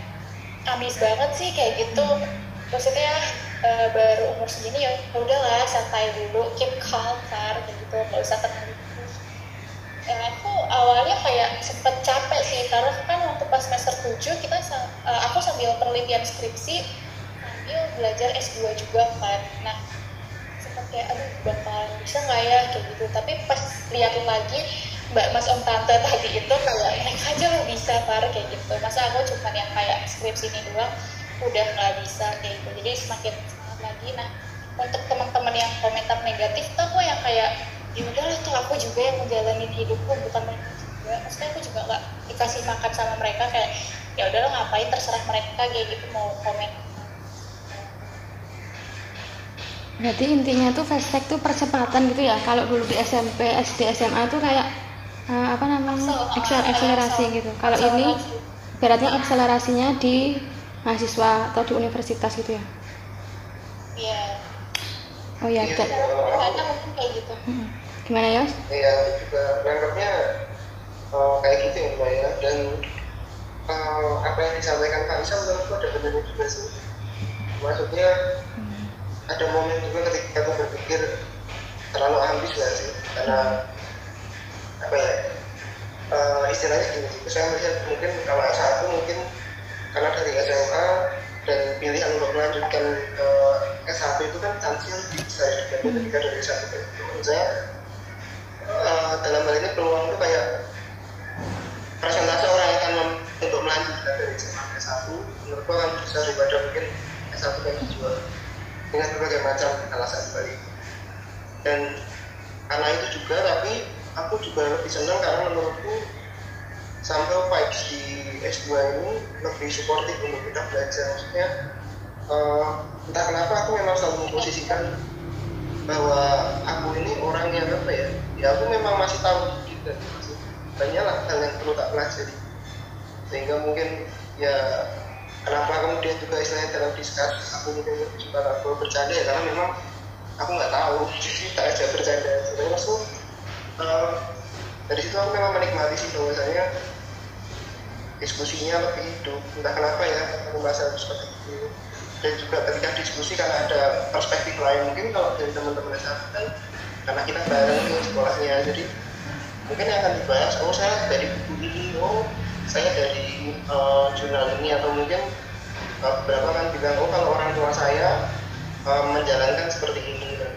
amis banget sih kayak gitu. Maksudnya uh, baru umur segini ya udahlah santai dulu keep calm tar gitu. Nggak usah tenang ya, aku awalnya kayak sempet capek sih karena kan waktu pas semester 7 kita uh, aku sambil penelitian skripsi sambil belajar S2 juga kan. Nah sempet kayak aduh bakal bisa nggak ya? Kayak gitu. Tapi pas liatin lagi mbak mas om tante tadi itu kayak mereka aja lo bisa par kayak gitu. Masa aku cuma yang kayak skripsi ini doang udah nggak bisa kayak gitu. Jadi semakin semangat lagi. Nah untuk teman-teman yang komentar negatif tuh aku yang kayak ya udahlah tuh aku juga yang menjalani hidupku bukan mereka juga. Maksudnya aku juga nggak dikasih makan sama mereka kayak ya udahlah ngapain terserah mereka kayak gitu mau komen. Berarti intinya tuh fast track tuh percepatan gitu ya. Kalau dulu di SMP, SD, SMA tuh kayak uh, apa namanya? akselerasi. Gitu. Kalau ini beratnya akselerasinya di mahasiswa atau di universitas gitu ya? Iya. Oh ya iya, ada mungkin kayak gitu. Hmm. Gimana ya iya juga menganggapnya uh, kayak gitu ya mbak ya. Dan uh, apa yang disampaikan Kak Isa menurutku ada benar juga sih. Maksudnya hmm. ada momen juga ketika aku berpikir terlalu ambis lah sih? Karena apa ya uh, istilahnya gini sih. Saya melihat mungkin kalau S1 mungkin karena dari SMA dan pilihan untuk melanjutkan ke S1 itu kan lebih besar dibanding ketika dari S1 itu saya uh, dalam hal ini peluang itu kayak presentasi orang yang akan untuk melanjutkan dari SMA ke S1 menurutku akan besar daripada mungkin S1 yang dijual dengan berbagai macam alasan balik. Dan karena itu juga tapi aku juga lebih senang karena menurutku sampai vibes di S2 ini lebih supportif untuk kita belajar. Maksudnya uh, entah kenapa aku memang selalu memposisikan bahwa aku ini orang yang apa ya ya aku memang masih tahu juga. Masih banyak lah hal yang perlu tak pelajari. Sehingga mungkin ya kenapa kemudian juga istilahnya dalam diskus aku mungkin suka aku bercanda ya karena memang aku nggak tahu. Jadi tak aja bercanda. Sebenarnya maksud uh, dari situ aku memang menikmati sih bahwasanya diskusinya lebih hidup. Entah kenapa ya aku merasa seperti itu. Dan juga ketika diskusi karena ada perspektif lain. Mungkin kalau dari teman-teman SMA kan karena kita bareng di sekolahnya jadi mungkin yang akan dibahas oh saya dari buku ini oh saya dari uh, jurnal ini atau mungkin uh, beberapa kan bilang oh kalau orang tua saya uh, menjalankan seperti ini dan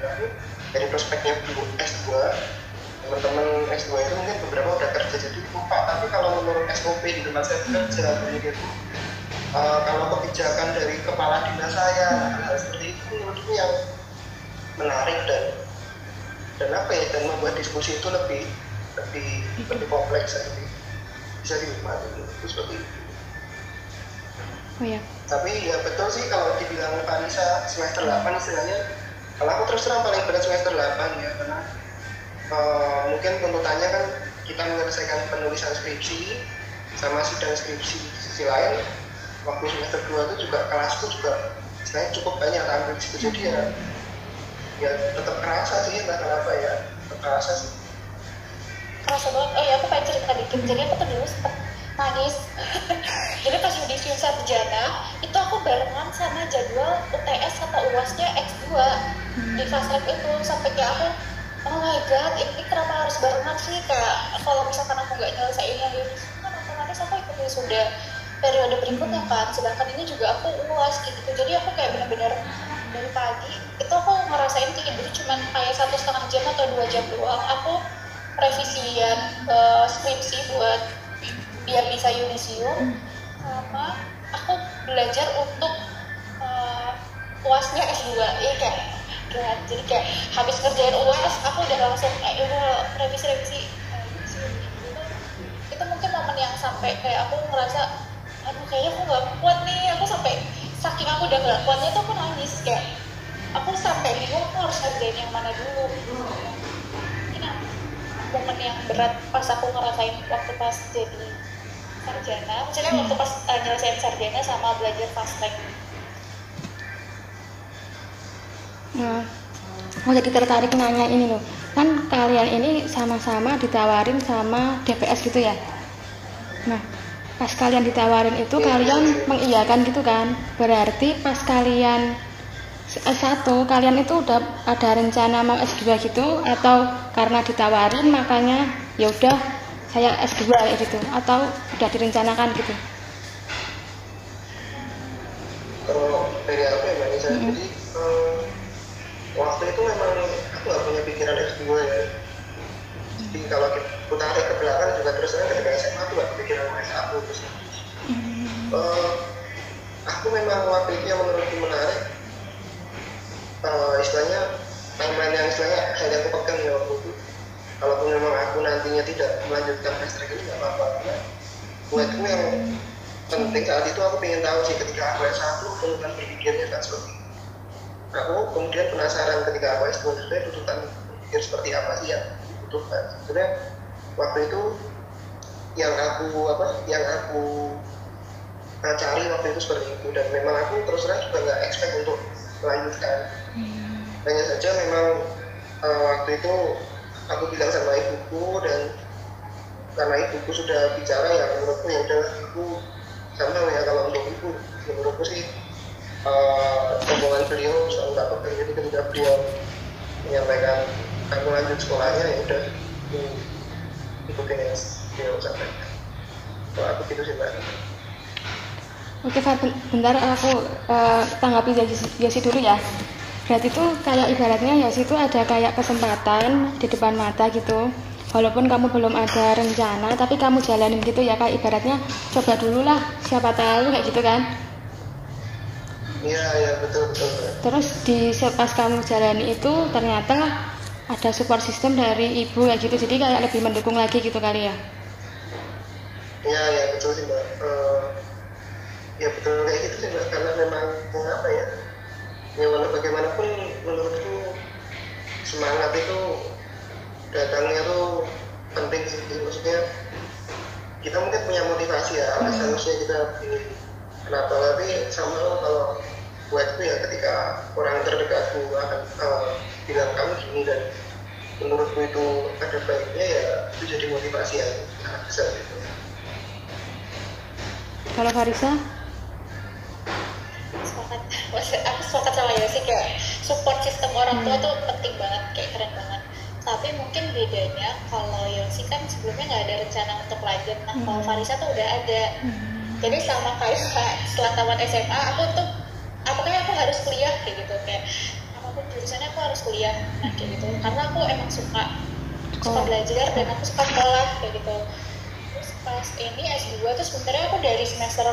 dari perspektif S2 teman-teman S2 itu mungkin beberapa udah kerja jadi lupa. Tapi kalau menurut SOP di tempat saya kerja begitu uh, kalau kebijakan dari kepala dinas saya hal seperti itu menurutku yang menarik dan dan apa ya dan membuat diskusi itu lebih lebih lebih kompleks lebih bisa dinikmati itu seperti itu. Oh ya tapi ya betul sih kalau dibilang Pak Nisa semester 8 istilahnya kalau aku terus terang paling berat semester 8 ya karena uh, mungkin tuntutannya kan kita menyelesaikan penulisan skripsi sama sidang skripsi di sisi lain. Waktu semester 2 itu juga kelasku juga istilahnya cukup banyak tampil di situ jadi ya ya tetap kerasa sih entah kenapa ya. Tetap kerasa sih. Kerasa banget. Oh ya aku pengen cerita dikit. Jadi aku tuh dulu sempat nangis. Jadi pas yudisium sarjana itu aku barengan sama jadwal UTS atau UASnya X2 di fast itu sampai kayak aku oh my god ini kenapa harus barengan sih? Kayak kalau misalkan aku nggak nyelesain yang ini kan otomatis aku ikut sudah periode berikutnya kan? Sedangkan ini juga aku uas gitu. Jadi aku kayak benar-benar dari pagi itu aku ngerasain tidur cuma kayak satu setengah jam atau dua jam doang. Aku revisian uh, skripsi buat biar bisa yudisium sama aku belajar untuk uh, uasnya S2 ya kayak gila. jadi kayak habis ngerjain uas aku udah langsung eh udah revisi revisi itu mungkin momen yang sampai kayak aku ngerasa aduh kayaknya aku nggak kuat nih. Aku sampai saking aku udah nggak kuatnya tuh aku nangis kayak aku sampai bingung aku harus ngerjain yang mana dulu. Ini momen yang berat pas aku ngerasain waktu pas jadi sarjana misalnya hmm. waktu pas uh, nyelesain sarjana sama belajar fast track. Nah aku jadi tertarik nanya ini loh. Kan kalian ini sama-sama ditawarin sama DPS gitu ya? Nah pas kalian ditawarin itu kalian mengiyakan gitu kan? Berarti pas kalian S1 kalian itu udah ada rencana mau S2 gitu? Atau karena ditawarin makanya ya udah saya S2 kayak gitu? Atau udah direncanakan gitu? Kalau dari aku ya Mbak mm -hmm. jadi um, waktu itu memang aku gak punya pikiran S2 ya. Jadi kalau kita tarik ke belakang juga terus terang ketika SMA aku gak kepikiran mau S1 terus uh, aku memang waktu yang menurutku menarik. Uh, istilahnya timeline yang istilahnya hal yang aku pegang ya waktu itu. Kalaupun memang aku nantinya tidak melanjutkan track ini nggak apa-apa. Karena buatku yang penting saat itu aku ingin tahu sih ketika aku S1 tuntutan berpikirnya kan seperti aku kemudian penasaran ketika aku S2 sebenarnya tuntutan berpikir seperti apa sih yang dibutuhkan? Sebenarnya waktu itu yang aku apa yang aku cari waktu itu seperti itu. Dan memang aku terus terang juga nggak expect untuk melanjutkan. Hmm. hanya saja memang uh, waktu itu aku bilang sama ibuku dan karena ibuku sudah bicara ya menurutku ya udah ibu sama ya kalau untuk ibu. Menurutku sih uh, omongan beliau selalu tak pegang jadi ketika beliau menyampaikan kamu lanjut sekolahnya ya udah ikutin yang beliau sampaikan kalau aku gitu sih mbak Oke Fat, bentar aku uh, tanggapi Yosi dulu ya. Berarti itu kayak ibaratnya Yosi itu ada kayak kesempatan di depan mata gitu. Walaupun kamu belum ada rencana, tapi kamu jalanin gitu ya kayak ibaratnya coba dulu lah, siapa tahu kayak gitu kan. Iya, iya betul betul. Terus di pas kamu jalani itu ternyata ada support system dari ibu kayak gitu, jadi kayak lebih mendukung lagi gitu kali ya. Iya, iya betul sih mbak. Uh ya betul kayak gitu sih mbak karena memang apa ya ya walau bagaimanapun menurutku semangat itu datangnya tuh penting sih maksudnya kita mungkin punya motivasi ya hmm. seharusnya kita kenapa tapi sama kalau buatku ya ketika orang terdekatku akan uh, bilang kamu gini dan menurutku itu ada baiknya ya itu jadi motivasi yang sangat besar gitu. Kalau Farisa? sepakat aku sepakat sama ya sih kayak support sistem orang tua hmm. tuh penting banget kayak keren banget tapi mungkin bedanya kalau Yosi kan sebelumnya nggak ada rencana untuk lanjut nah hmm. kalau Farisa tuh udah ada hmm. jadi sama kayak setelah tamat SMA aku tuh apakah aku harus kuliah kayak gitu kayak jurusannya aku harus kuliah nah kayak gitu. Karena aku emang suka suka belajar dan aku suka sekolah kayak gitu. Terus pas ini S2 tuh sebenarnya aku dari semester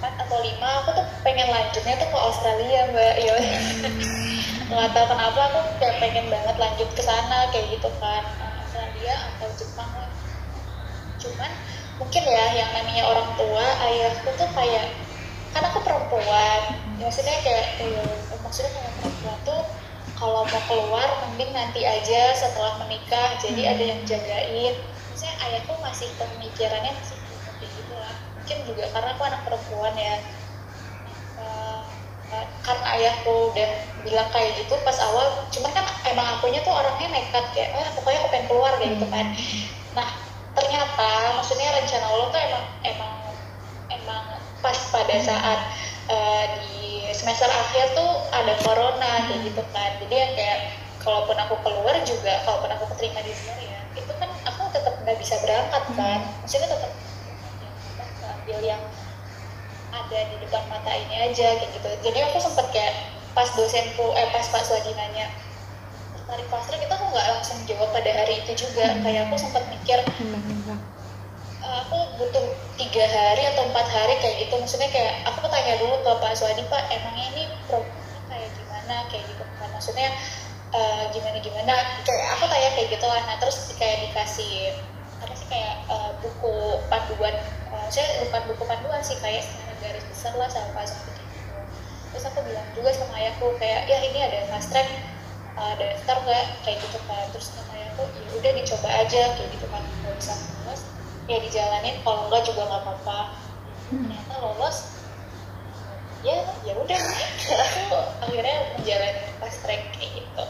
4 atau 5 aku tuh pengen lanjutnya tuh ke Australia mbak. Ya nggak tahu kenapa aku kayak pengen banget lanjut ke sana kayak gitu kan. Australia atau Jepang lah. Cuman mungkin ya yang namanya orang tua ayahku tuh kayak kan aku perempuan. Ya, maksudnya kayak ya, maksudnya kalau perempuan tuh kalau mau keluar mending nanti aja setelah menikah jadi ada yang jagain. Maksudnya ayahku masih pemikirannya masih mungkin juga karena aku anak perempuan ya. Uh, uh, karena ayahku udah bilang kayak gitu pas awal cuman kan emang akunya tuh orangnya nekat kayak eh pokoknya aku pengen keluar kayak gitu kan. Nah ternyata maksudnya rencana Allah tuh emang emang emang pas pada saat uh, di semester akhir tuh ada corona kayak gitu kan. Jadi yang kayak kalaupun aku keluar juga kalaupun aku keterima di sini ya itu kan aku tetap nggak bisa berangkat kan. Maksudnya tetap ambil yang ada di depan mata ini aja kayak gitu. Jadi aku sempet kayak pas dosenku eh pas Pak Swadi nanya tertarik fast track itu aku nggak langsung jawab pada hari itu juga. Hmm. kayak aku sempat mikir hmm. Butuh tiga hari atau empat hari kayak gitu. Maksudnya kayak aku tanya dulu ke Pak Swadi Pak emangnya ini programnya kayak gimana? Kayak gitu kan maksudnya uh, gimana gimana? Kayak aku tanya kayak gitu lah nah terus kayak dikasih apa sih kayak uh, buku panduan. Uh, saya bukan buku panduan sih kayak secara garis besar lah sama Pak Swadi gitu. Terus aku bilang juga sama ayahku kayak ya ini ada fast track uh, daftar nggak? Kayak gitu kan. Terus sama ayahku ya udah dicoba aja kayak gitu kan. Kalau bisa ya dijalanin. Kalau enggak juga nggak apa-apa. Ternyata lolos. Ya ya udah. Aku akhirnya menjalani fast track kayak gitu.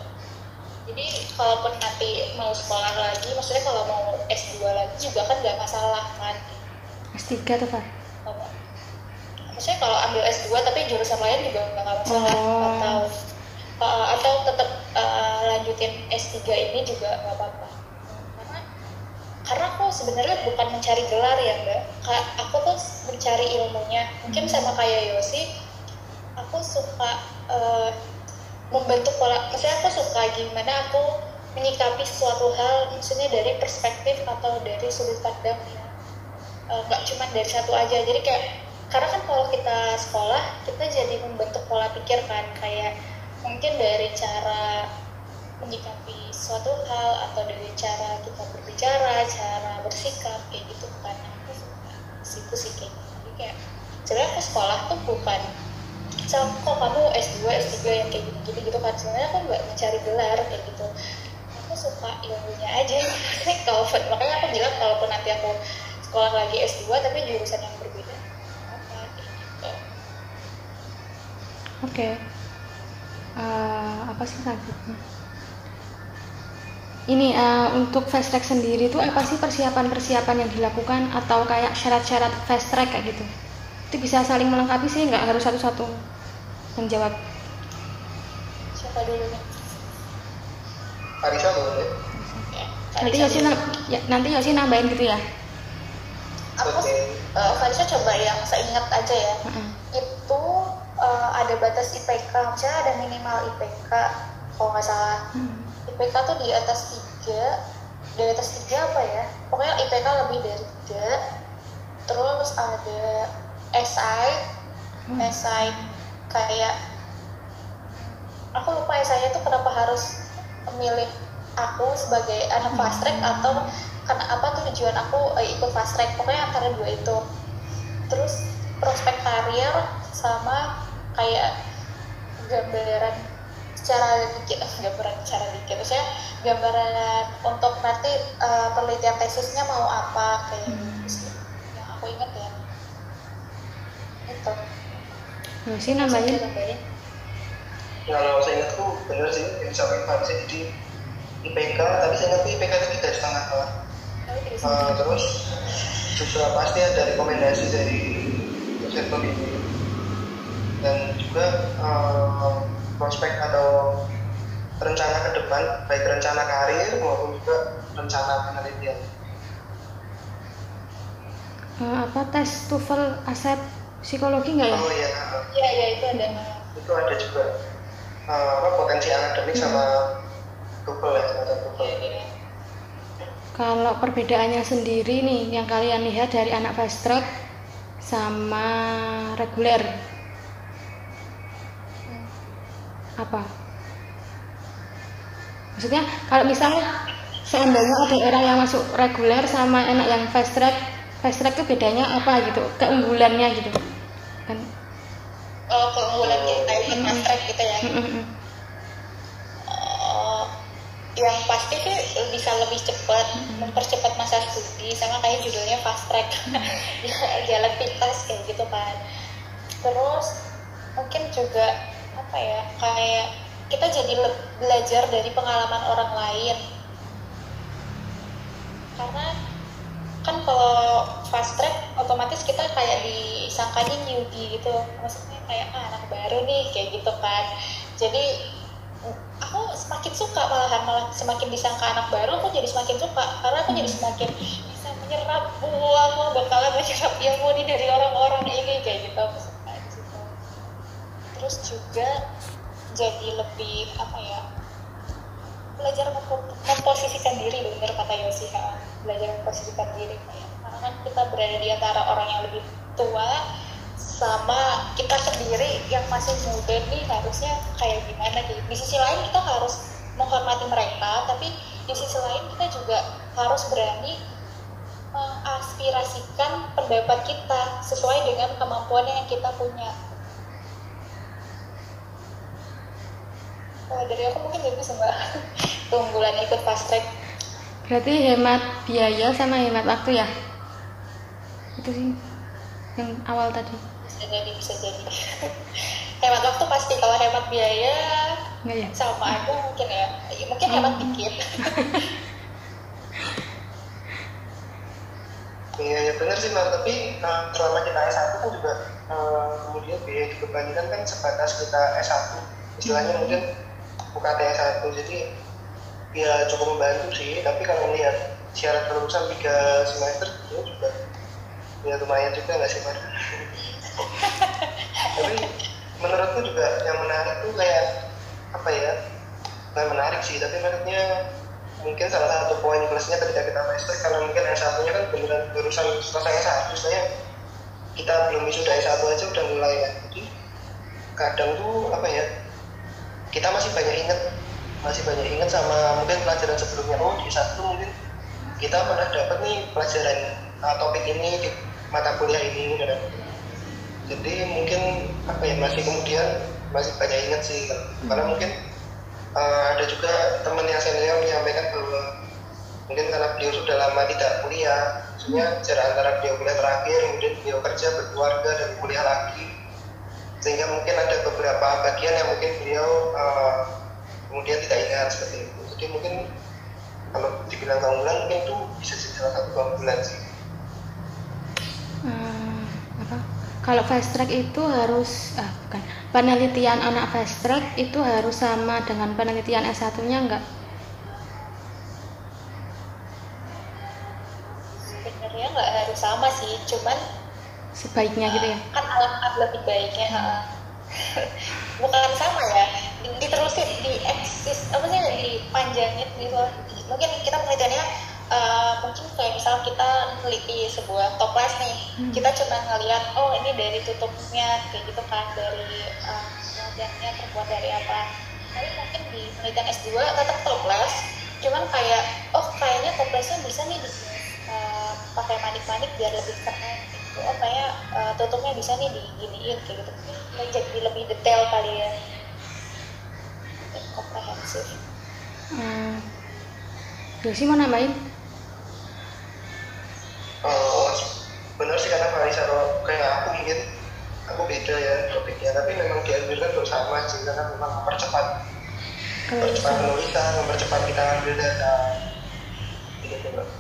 Jadi kalaupun nanti mau sekolah lagi maksudnya kalau mau S2 lagi juga kan nggak masalah kan? S3 tuh Kalau- maksudnya kalau ambil S2 tapi jurusan lain juga nggak masalah Oh. atau uh, atau tetap uh, lanjutin S3 ini juga nggak apa-apa karena aku sebenarnya bukan mencari gelar ya mbak. Aku tuh mencari ilmunya. Mungkin sama kayak Yosi aku suka uh, membentuk pola maksudnya aku suka gimana aku menyikapi suatu hal maksudnya dari perspektif atau dari sudut pandang uh, nggak cuma dari satu aja. Jadi kayak karena kan kalau kita sekolah kita jadi membentuk pola pikir kan. Kayak mungkin dari cara menyikapi suatu hal atau dari cara kita berbicara cara bersikap kayak gitu kan aku suka situ sih kayak gitu. jadi kayak sebenarnya aku sekolah tuh bukan "Sam, kok kamu S2, S3 yang kayak gitu-gitu gitu kan sebenarnya aku nggak mencari gelar kayak gitu aku suka ilmunya aja kalau makanya aku bilang kalaupun nanti aku sekolah lagi S2 tapi jurusan yang berbeda apa gitu Oke. Eh, apa sih selanjutnya? Ini eh, untuk fast track sendiri itu apa sih persiapan-persiapan yang dilakukan atau kayak syarat-syarat fast track kayak gitu? Itu bisa saling melengkapi sih, nggak harus satu-satu menjawab. siapa dulu nih Arisa boleh ya, Nanti Farisa Yosi ya, nanti Yosi nambahin gitu ya. aku Oke. uh, Farisa coba yang saya ingat aja ya Heeh. itu uh, ada batas IPK misalnya ada minimal IPK kalau nggak salah Hmm. IPK tuh di atas tiga di atas tiga apa ya? Pokoknya IPK lebih dari tiga. Terus ada SI Hmm. SI kayak aku lupa SI itu kenapa harus memilih aku sebagai anak fast track atau karena apa tujuan aku eh, ikut fast track. Pokoknya antara dua itu. Terus prospek karir sama kayak gambaran secara dikit eh, gambaran secara dikit maksudnya gambaran untuk nanti eh, penelitian tesisnya mau apa kayak gitu sih yang aku ingat ya. Itu. Yosi nambahin. nambahin kalau saya ingat tuh bener sih yang disampaikan Farisa jadi IPK tapi saya ingat tuh IPK itu tiga setengah lah Tapi tidak Eh, terus juga pasti ada rekomendasi dari dosen pembimbing. Dan juga eh, prospek atau rencana ke depan baik rencana karir maupun juga rencana penelitian Eh, apa tes TOEFL aset psikologi nggak ya? oh iya Iya, iya itu ada. itu ada juga eh, apa potensi akademik sama TOEFL ya semacam TOEFL Iya, iya. Kalau perbedaannya sendiri nih yang kalian lihat dari anak fast track sama reguler apa? Maksudnya kalau misalnya seandainya ada orang yang masuk reguler sama anak yang fast track, fast track itu bedanya apa gitu? Keunggulannya gitu kan? Oh, keunggulan kita ikut fast track gitu ya. Mm-mm. Oh, yang pasti sih bisa lebih cepat mempercepat masa studi sama kayak judulnya fast track jalan pintas kayak gitu kan terus mungkin juga apa ya kayak kita jadi belajar dari pengalaman orang lain. Karena kan kalau fast track otomatis kita kayak disangkanya newbie gitu. Maksudnya kayak ah, anak baru nih kayak gitu kan. Jadi aku semakin suka malahan malah semakin disangka anak baru aku jadi semakin suka. Karena aku jadi semakin bisa menyerap wah aku bakalan menyerap ilmu nih dari orang-orang ini kayak gitu aku suka di situ terus juga jadi lebih apa ya belajar mempo- memposisikan diri bener kata Yosi ha. belajar memposisikan diri. Karena kan kita berada di antara orang yang lebih tua sama kita sendiri yang masih muda nih harusnya kayak gimana nih di sisi lain kita harus menghormati mereka tapi di sisi lain kita juga harus berani mengaspirasikan pendapat kita sesuai dengan kemampuan yang kita punya Kalau dari aku mungkin itu mbak keunggulan ikut fast track. Berarti hemat biaya sama hemat waktu ya? Itu sih yang awal tadi. Bisa jadi bisa jadi. Hemat waktu pasti kalau hemat biaya enggak ya? sama aku mungkin ya. Ya, mungkin hemat dikit. Iya, ya benar sih Mbak, tapi uh, selama kita S1 kan juga uh, kemudian biaya dibebankan kan sebatas kita S1 istilahnya mungkin UKT S1 jadi ya cukup membantu sih. Tapi kalau melihat syarat kelulusan 3 semester itu juga ya lumayan juga nggak sih tapi menurutku juga yang menarik tuh kayak apa ya bukan menarik sih tapi menurutnya mungkin salah satu poin plusnya ketika kita master karena mungkin S1 nya kan beneran barusan selesai S1 misalnya kita belum wisuda S1 aja udah mulai ya. Jadi kadang tuh apa ya kita masih banyak inget masih banyak inget sama mungkin pelajaran sebelumnya. Oh di S1 mungkin kita pernah dapat nih pelajaran uh, topik ini di mata kuliah ini gitu kan. jadi mungkin apa ya masih kemudian masih banyak inget sih karena mungkin uh, ada juga teman yang senior menyampaikan bahwa mungkin karena beliau sudah lama tidak kuliah, maksudnya jarak antara beliau kuliah terakhir, kemudian beliau kerja berkeluarga dan kuliah lagi, sehingga mungkin ada beberapa bagian yang mungkin beliau uh, kemudian tidak ingat seperti itu. Jadi mungkin kalau dibilang keunggulan mungkin itu bisa jadi salah satu keunggulan sih. Hmm, apa kalau fast track itu harus ah bukan penelitian anak fast track itu harus sama dengan penelitian S1 nya enggak sebenarnya nggak harus sama sih cuman sebaiknya gitu ya? Kan alangkah lebih baiknya. Ha. bukan sama ya Di- diterusin di eksis apa sih dipanjangin gitu mungkin kita penelitiannya eh, mungkin kayak misal kita meneliti sebuah toples nih Hmm. kita cuma ngeliat oh ini dari tutupnya kayak gitu kan dari wajahnya terbuat dari apa. Tapi mungkin di penelitian S2 tetap toples cuman kayak oh kayaknya toplesnya bisa nih di, eh, pakai manik-manik biar lebih keren oh kayaknya eh, tutupnya bisa nih diginiin kayak gitu. Mungkin jadi lebih detail kali ya. Dan komprehensif. Hmm. Yosi mau nambahin? Oh, benar sih karena Farisa kalau kayak aku mungkin aku beda ya topiknya, tapi memang diambil kan bersama sih karena memang mempercepat. Mempercepat penulisan, mempercepat kita ambil data. Gitu Mbak.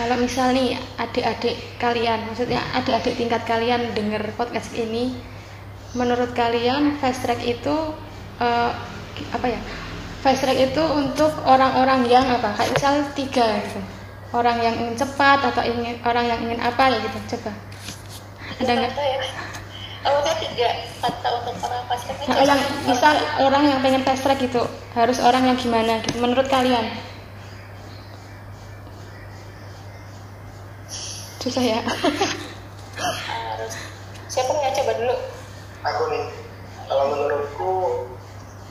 Kalau misal nih adik-adik kalian maksudnya adik-adik tingkat kalian denger podcast ini menurut kalian fast track itu eh, apa ya? Fast track itu untuk orang-orang yang apa? Kayak misal tiga gitu. Orang yang ingin cepat atau ingin orang yang ingin apa ya gitu coba. Ada nggak? ya? Awalnya tiga kata untuk orang pasien Nah, yang misal orang yang pengen fast track gitu harus orang yang gimana gitu menurut kalian susah ya. Harus siapa yang coba dulu. Aku nih, kalau menurutku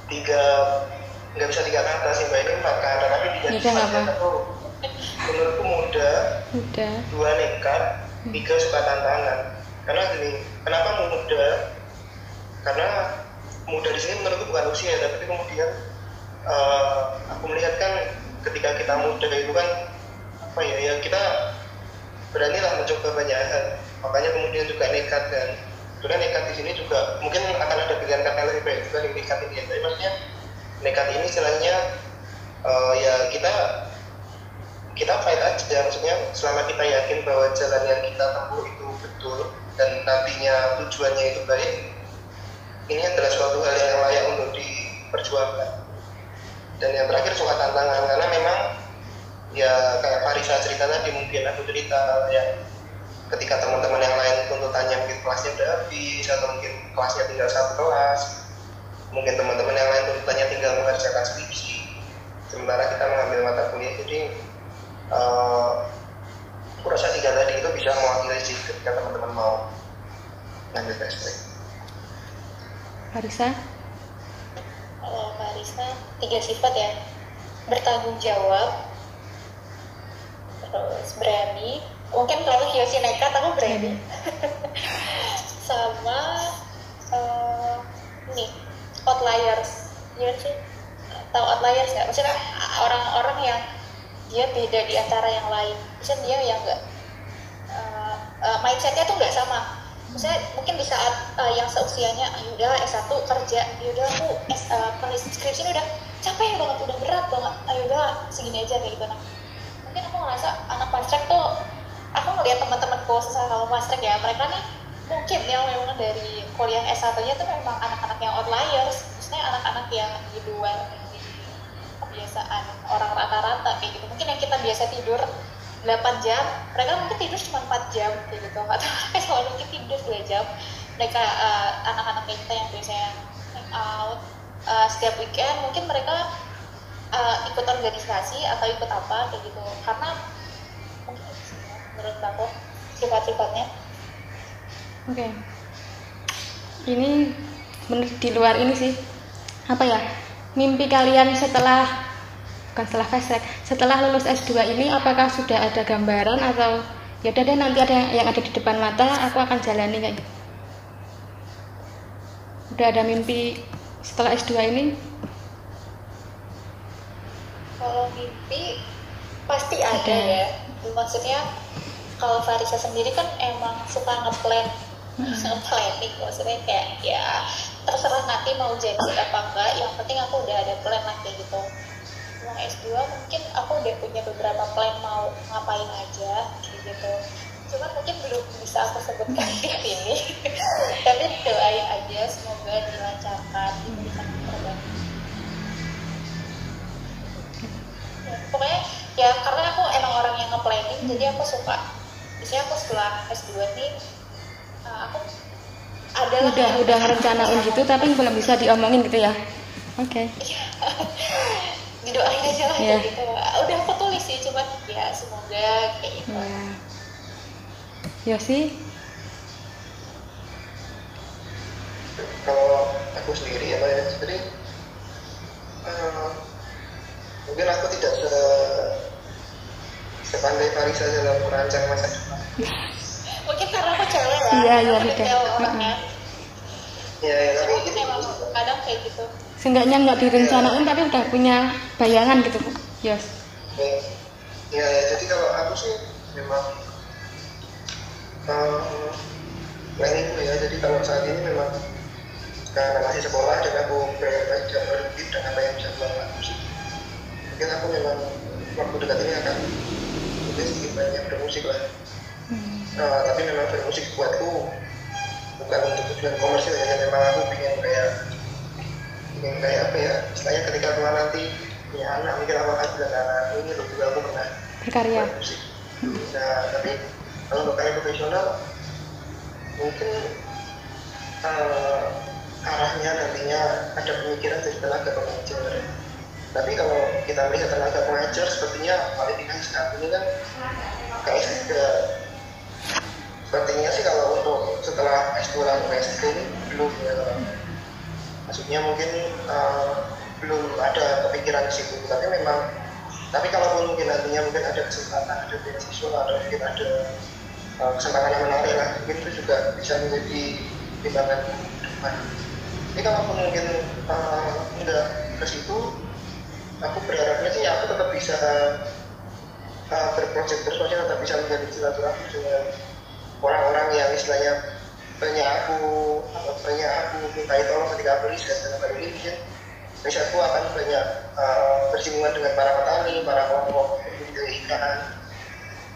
tiga nggak bisa tiga kata sih mbak. Ini empat kata tapi tiga Ya nggak aku menurutku muda udah dua nekat tiga suka tantangan. Karena gini kenapa muda? Karena muda di sini menurutku bukan usia tapi kemudian eh, aku melihat kan ketika kita muda itu kan apa ya ya kita beranilah mencoba banyak hal. Makanya kemudian juga nekat dan sebenarnya nekat di sini juga mungkin akan ada pilihan kata lebih baik juga yang nekat ini. Tapi maksudnya nekat ini istilahnya eh, ya kita kita fight aja. Maksudnya selama kita yakin bahwa jalan yang kita tempuh itu betul dan nantinya tujuannya itu baik ini adalah suatu hal yang layak untuk diperjuangkan. Dan yang terakhir suka tantangan karena memang ya kayak Farisa cerita tadi mungkin aku cerita ya ketika teman-teman yang lain tuntutannya mungkin kelasnya udah habis? Atau mungkin kelasnya tinggal satu kelas. Mungkin teman-teman yang lain tuntutannya tinggal mengerjakan skripsi. Sementara kita mengambil mata kuliah jadi eh, aku rasa tiga tadi itu bisa mewakili sih ketika teman-teman mau ngambil fast Farisa kalau Marisa. Tiga sifat ya. Bertanggung jawab terus berani. Mungkin kalau Yosi nekat aku berani. Sama eh, ini outliers. Ya sih? Tahu outliers nggak? Maksudnya orang-orang yang dia beda di antara yang lain. Maksudnya dia yang enggak mindsetnya tuh nggak sama. Maksudnya mungkin di saat uh, yang seusianya ah, yaudah S1 kerja. Yaudah aku S, uh, penulis skripsi udah capek banget udah berat banget. Ah, yaudah segini aja kayak gitu nah ngerasa anak pastrek tuh aku ngeliat teman-temanku sesama pastrek ya mereka nih mungkin yang memang dari kuliah S1 nya tuh memang anak-anak yang outliers maksudnya anak-anak yang di luar kebiasaan orang rata-rata kayak gitu. Mungkin yang kita biasa tidur 8 jam mereka mungkin tidur cuma 4 jam kayak gitu. Atau selalu mungkin tidur 2 jam. Mereka uh, anak-anak kita yang biasanya out uh, setiap weekend mungkin mereka uh, ikut organisasi atau ikut apa kayak gitu. Karena menurut aku sifat-sifatnya. Oke. Okay. ini bener di luar ini sih. Apa ya? Mimpi kalian setelah bukan setelah fast setelah lulus S2 ini apakah sudah ada gambaran atau ya udah deh nanti ada yang ada di depan mata aku akan jalani kayak gitu? Udah ada mimpi setelah S2 ini kalau mimpi pasti ada, ya. Maksudnya kalau Farisa sendiri kan emang suka ngeplan hmm. planning maksudnya kayak ya terserah nanti mau jadi apa enggak. Yang penting aku udah ada plan lah kayak gitu. Mau S2 mungkin aku udah punya beberapa plan mau ngapain aja gitu. Cuman mungkin belum bisa aku sebutkan di sini jadi aku suka biasanya aku setelah S2 nih uh, aku ada udah udah ngerencanain gitu tapi belum bisa diomongin gitu ya oke okay. didoain aja lah yeah. gitu udah aku tulis sih cuman ya semoga kayak gitu yeah. Yosi kalau aku sendiri ya Mbak ya uh, mungkin aku tidak se sepandai Farisa dalam merancang masa depan. Mungkin karena aku cewek lah iya iya beda ya. Ya tapi gitu kadang kayak gitu. Seenggaknya nggak direncanain tapi udah punya bayangan gitu bu. Yes. Ya, ya jadi kalau aku sih memang um, planning ya. Jadi kalau saat ini memang karena masih sekolah dan aku berpikir dan apa yang bisa aku musik mungkin aku memang waktu dekat ini akan mungkin sedikit banyak bermusik lah. Hmm. nah, tapi memang bermusik buatku bukan untuk tujuan komersil ya memang aku ingin kayak yang kayak apa ya istilahnya ketika tua nanti punya anak mungkin aku akan bilang anak ini loh juga aku pernah berkarya. musik. Nah tapi kalau kayak profesional mungkin uh, arahnya nantinya ada pemikiran dari tenaga pengajar tapi kalau kita melihat tenaga pengajar sepertinya kualifikasi saat ini kan kayak juga sepertinya sih kalau untuk setelah S2 dan S3 ini belum ya. Maksudnya mungkin uh, belum ada kepikiran di situ. Tapi memang tapi kalau mungkin nantinya mungkin ada kesempatan ada beasiswa atau mungkin ada uh, kesempatan yang menarik lah mungkin itu juga bisa menjadi timbangan depan. Tapi kalau mungkin uh, enggak ke situ aku berharapnya sih aku tetap bisa uh, berprojek terus maksudnya tetap bisa menjadi silaturahmi dengan orang-orang yang istilahnya banyak aku banyak aku minta tolong ketika aku riset dalam hal ini mungkin risetku akan banyak uh, bersinggungan dengan para petani, para kelompok budidaya ikan.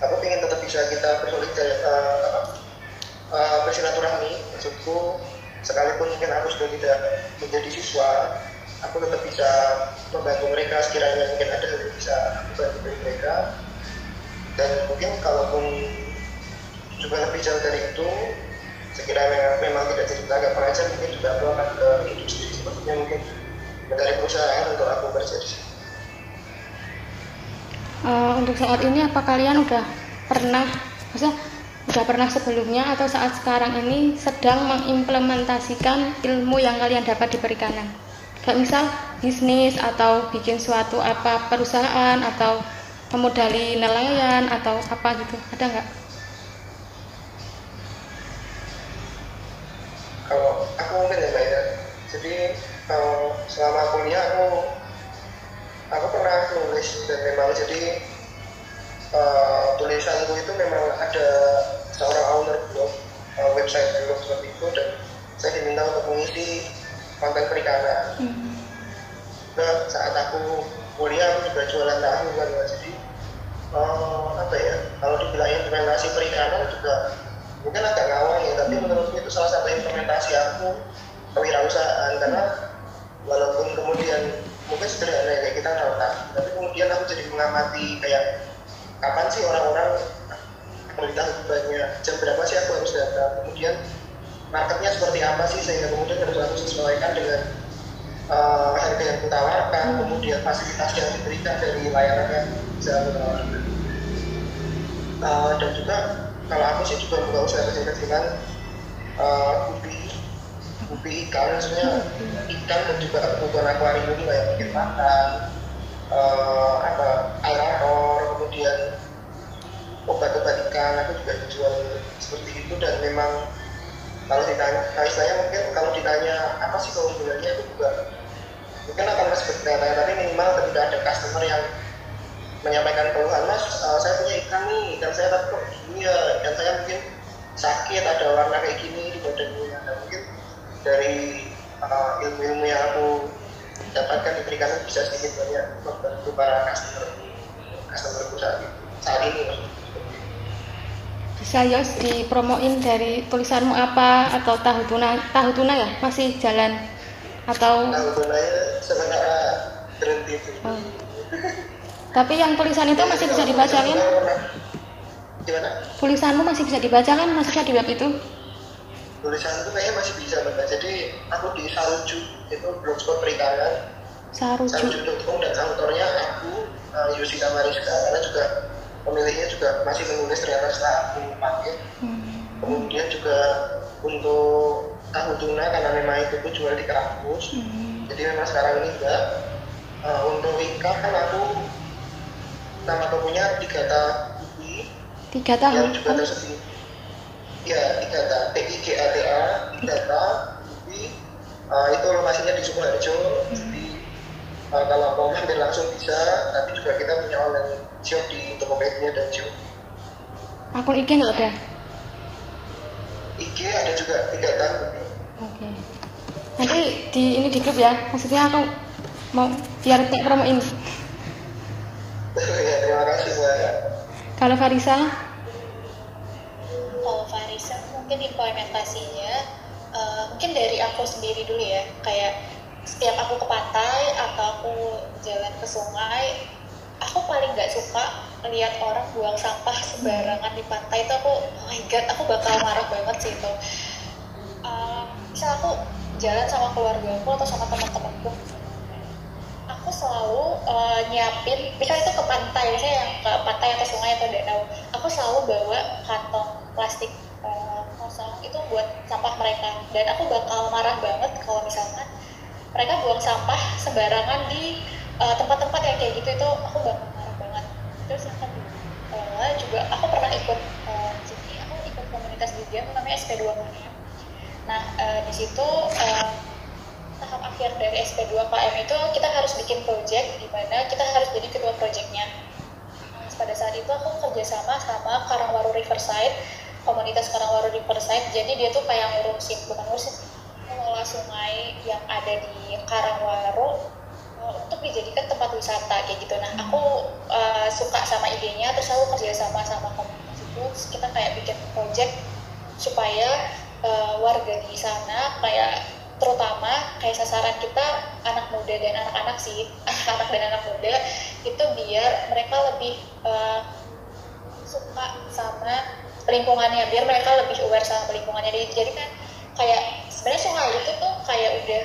Aku ingin tetap bisa kita bersolidar uh, uh, bersilaturahmi maksudku sekalipun mungkin aku sudah tidak menjadi siswa aku tetap bisa membantu mereka sekiranya mungkin ada yang bisa bantu mereka. Dan mungkin kalaupun juga lebih jauh dari itu sekiranya memang tidak jadi tenaga pengajar mungkin juga aku akan ke industri sepertinya mungkin dari perusahaan untuk aku kerja di sini. Uh, untuk saat ini apa kalian udah pernah maksudnya udah pernah sebelumnya atau saat sekarang ini sedang mengimplementasikan ilmu yang kalian dapat di perikanan kayak misal bisnis atau bikin suatu apa perusahaan atau memodali nelayan atau apa gitu ada nggak? Kalau aku mungkin ya mbak ya, jadi kalau selama kuliah aku aku pernah nulis dan memang jadi uh, tulisanku itu memang ada seorang owner blog uh, website blog seperti itu dan saya diminta untuk mengisi konten perikanan. Hmm. Nah saat aku kuliah aku juga jualan tahu kan jadi uh, apa ya kalau dibilang implementasi perikanan juga mungkin agak ngawang ya tapi menurutku itu salah satu implementasi aku kewirausahaan. Karena walaupun kemudian mungkin sederhana ya kayak kita tahu tapi kemudian aku jadi mengamati kayak kapan sih orang-orang berita banyak jam berapa sih aku harus datang. Kemudian marketnya seperti apa sih sehingga kemudian harus aku sesuaikan dengan uh, harga yang kutawarkan kemudian fasilitas yang diberikan dari layanan yang bisa aku tawarkan. Uh, dan juga kalau aku sih juga buka usaha kecil-kecilan uh, ubi ubi ikan maksudnya ikan dan juga kebutuhan akuarium kayak bikin makan uh, apa air air kemudian obat-obat ikan aku juga jual seperti itu dan memang kalau ditanya kalau istilahnya mungkin kalau ditanya apa sih keunggulannya itu juga mungkin akan bertanya tapi minimal ketika ada customer yang menyampaikan keluhan mas uh, saya punya ikan nih ikan saya tapi kok gini ya ikan saya mungkin sakit ada warna kayak gini di badannya. Dan mungkin dari uh, ilmu-ilmu yang aku dapatkan di perikanan bisa sedikit banyak membantu para customer customer saat, saat ini bisa Yos dipromoin dari tulisanmu apa atau tahu tuna tahu tuna ya masih jalan atau tahu tuna ya sebenarnya berhenti oh. Tapi yang tulisan itu masih bisa dibaca kan? Gimana? Tulisanmu masih bisa dibaca kan maksudnya di web itu? Tulisan itu kayaknya masih bisa mbak. Jadi aku di Saruju itu blogspot perikanan. Saruju. Saruju.com dan autornya aku uh, Yusita Mariska karena juga pemiliknya juga masih menulis ternyata setelah aku pakai. Hmm. Kemudian juga untuk tahu tuna karena memang itu pun jual di kampus. Hmm. Jadi memang sekarang ini enggak. Uh, untuk ikan kan aku nama tokonya tiga Ubi tiga tahun yang juga tersebut ya tiga ta T I G A T A tiga ta Ubi uh, itu lokasinya di Sukoharjo hmm. jadi uh, kalau mau mampir langsung bisa tapi juga kita punya online shop di Tokopedia dan Shop akun IG nggak ada IG ada juga tiga tahun oke okay. nanti di ini di grup ya maksudnya aku mau biar kayak promoin ya, terima kasih Mbak. Kalau Farisa? Kalau Farisa mungkin implementasinya uh, mungkin dari aku sendiri dulu ya. Kayak setiap aku ke pantai atau aku jalan ke sungai, aku paling nggak suka melihat orang buang sampah sembarangan di pantai itu aku oh my god aku bakal marah banget sih itu. Uh, misal aku jalan sama keluarga aku atau sama teman-temanku aku selalu uh, nyiapin misal itu ke pantai saya yang ke pantai atau sungai atau danau aku selalu bawa kantong plastik uh, kosong itu buat sampah mereka. Dan aku bakal marah banget kalau misalkan mereka buang sampah sembarangan di eh, tempat-tempat uh, yang kayak gitu itu aku bakal banget terus yang kedua juga aku pernah ikut uh, jadi aku ikut komunitas juga namanya SP2 Mania nah uh, di situ uh, tahap akhir dari SP2KM itu kita harus bikin project di mana kita harus jadi ketua projectnya. Nah, pada saat itu aku kerjasama sama Karangwaru Riverside, komunitas Karangwaru Riverside. Jadi dia tuh kayak ngurusin, bukan ngurusin, mengelola sungai yang ada di Karangwaru uh, untuk dijadikan tempat wisata kayak gitu. Nah, aku uh, suka sama idenya, terus aku kerjasama sama komunitas itu, kita kayak bikin project supaya uh, warga di sana kayak terutama kayak sasaran kita anak muda dan anak-anak sih anak-anak dan anak muda itu biar mereka lebih uh, suka sama lingkungannya biar mereka lebih aware sama lingkungannya jadi kan kayak sebenarnya sungai itu tuh kayak udah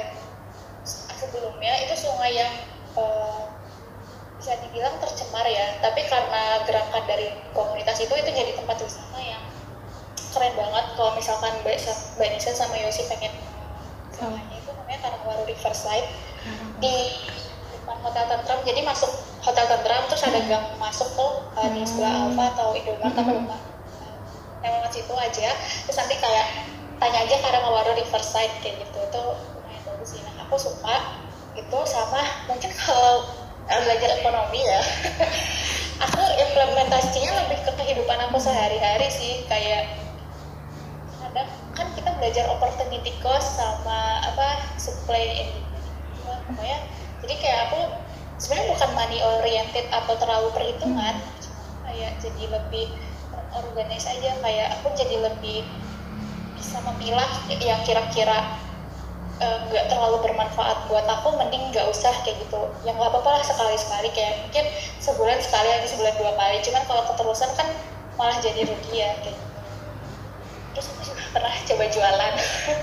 sebelumnya itu sungai yang uh, bisa dibilang tercemar ya. Tapi karena gerakan dari komunitas itu itu jadi tempat wisata yang keren banget. Kalau misalkan Mbak Mbak Nisa sama Yosi pengen namanya itu namanya Karangwaru Riverside. Di depan Hotel Tentram. Jadi masuk Hotel Tentram terus ada gang masuk tuh uh, di sebelah Alfa atau Indomaret apa lupa. Lewat situ aja. Terus nanti kayak tanya aja Karangwaru Riverside kayak gitu. Itu aku suka itu sama mungkin kalau uh, belajar ekonomi ya. Aku implementasinya lebih ke kehidupan aku sehari-hari sih kayak kadang kan kita belajar opportunity cost sama apa supply and pokoknya jadi kayak aku sebenarnya bukan money oriented atau terlalu perhitungan kayak jadi lebih organize aja kayak aku jadi lebih bisa memilah yang kira-kira nggak uh, terlalu bermanfaat buat aku mending nggak usah kayak gitu. Yang nggak apa-apa lah sekali-sekali kayak mungkin sebulan sekali aja sebulan dua kali. Cuman kalau keterusan kan malah jadi rugi ya kayak gitu. terus aku juga pernah coba jualan.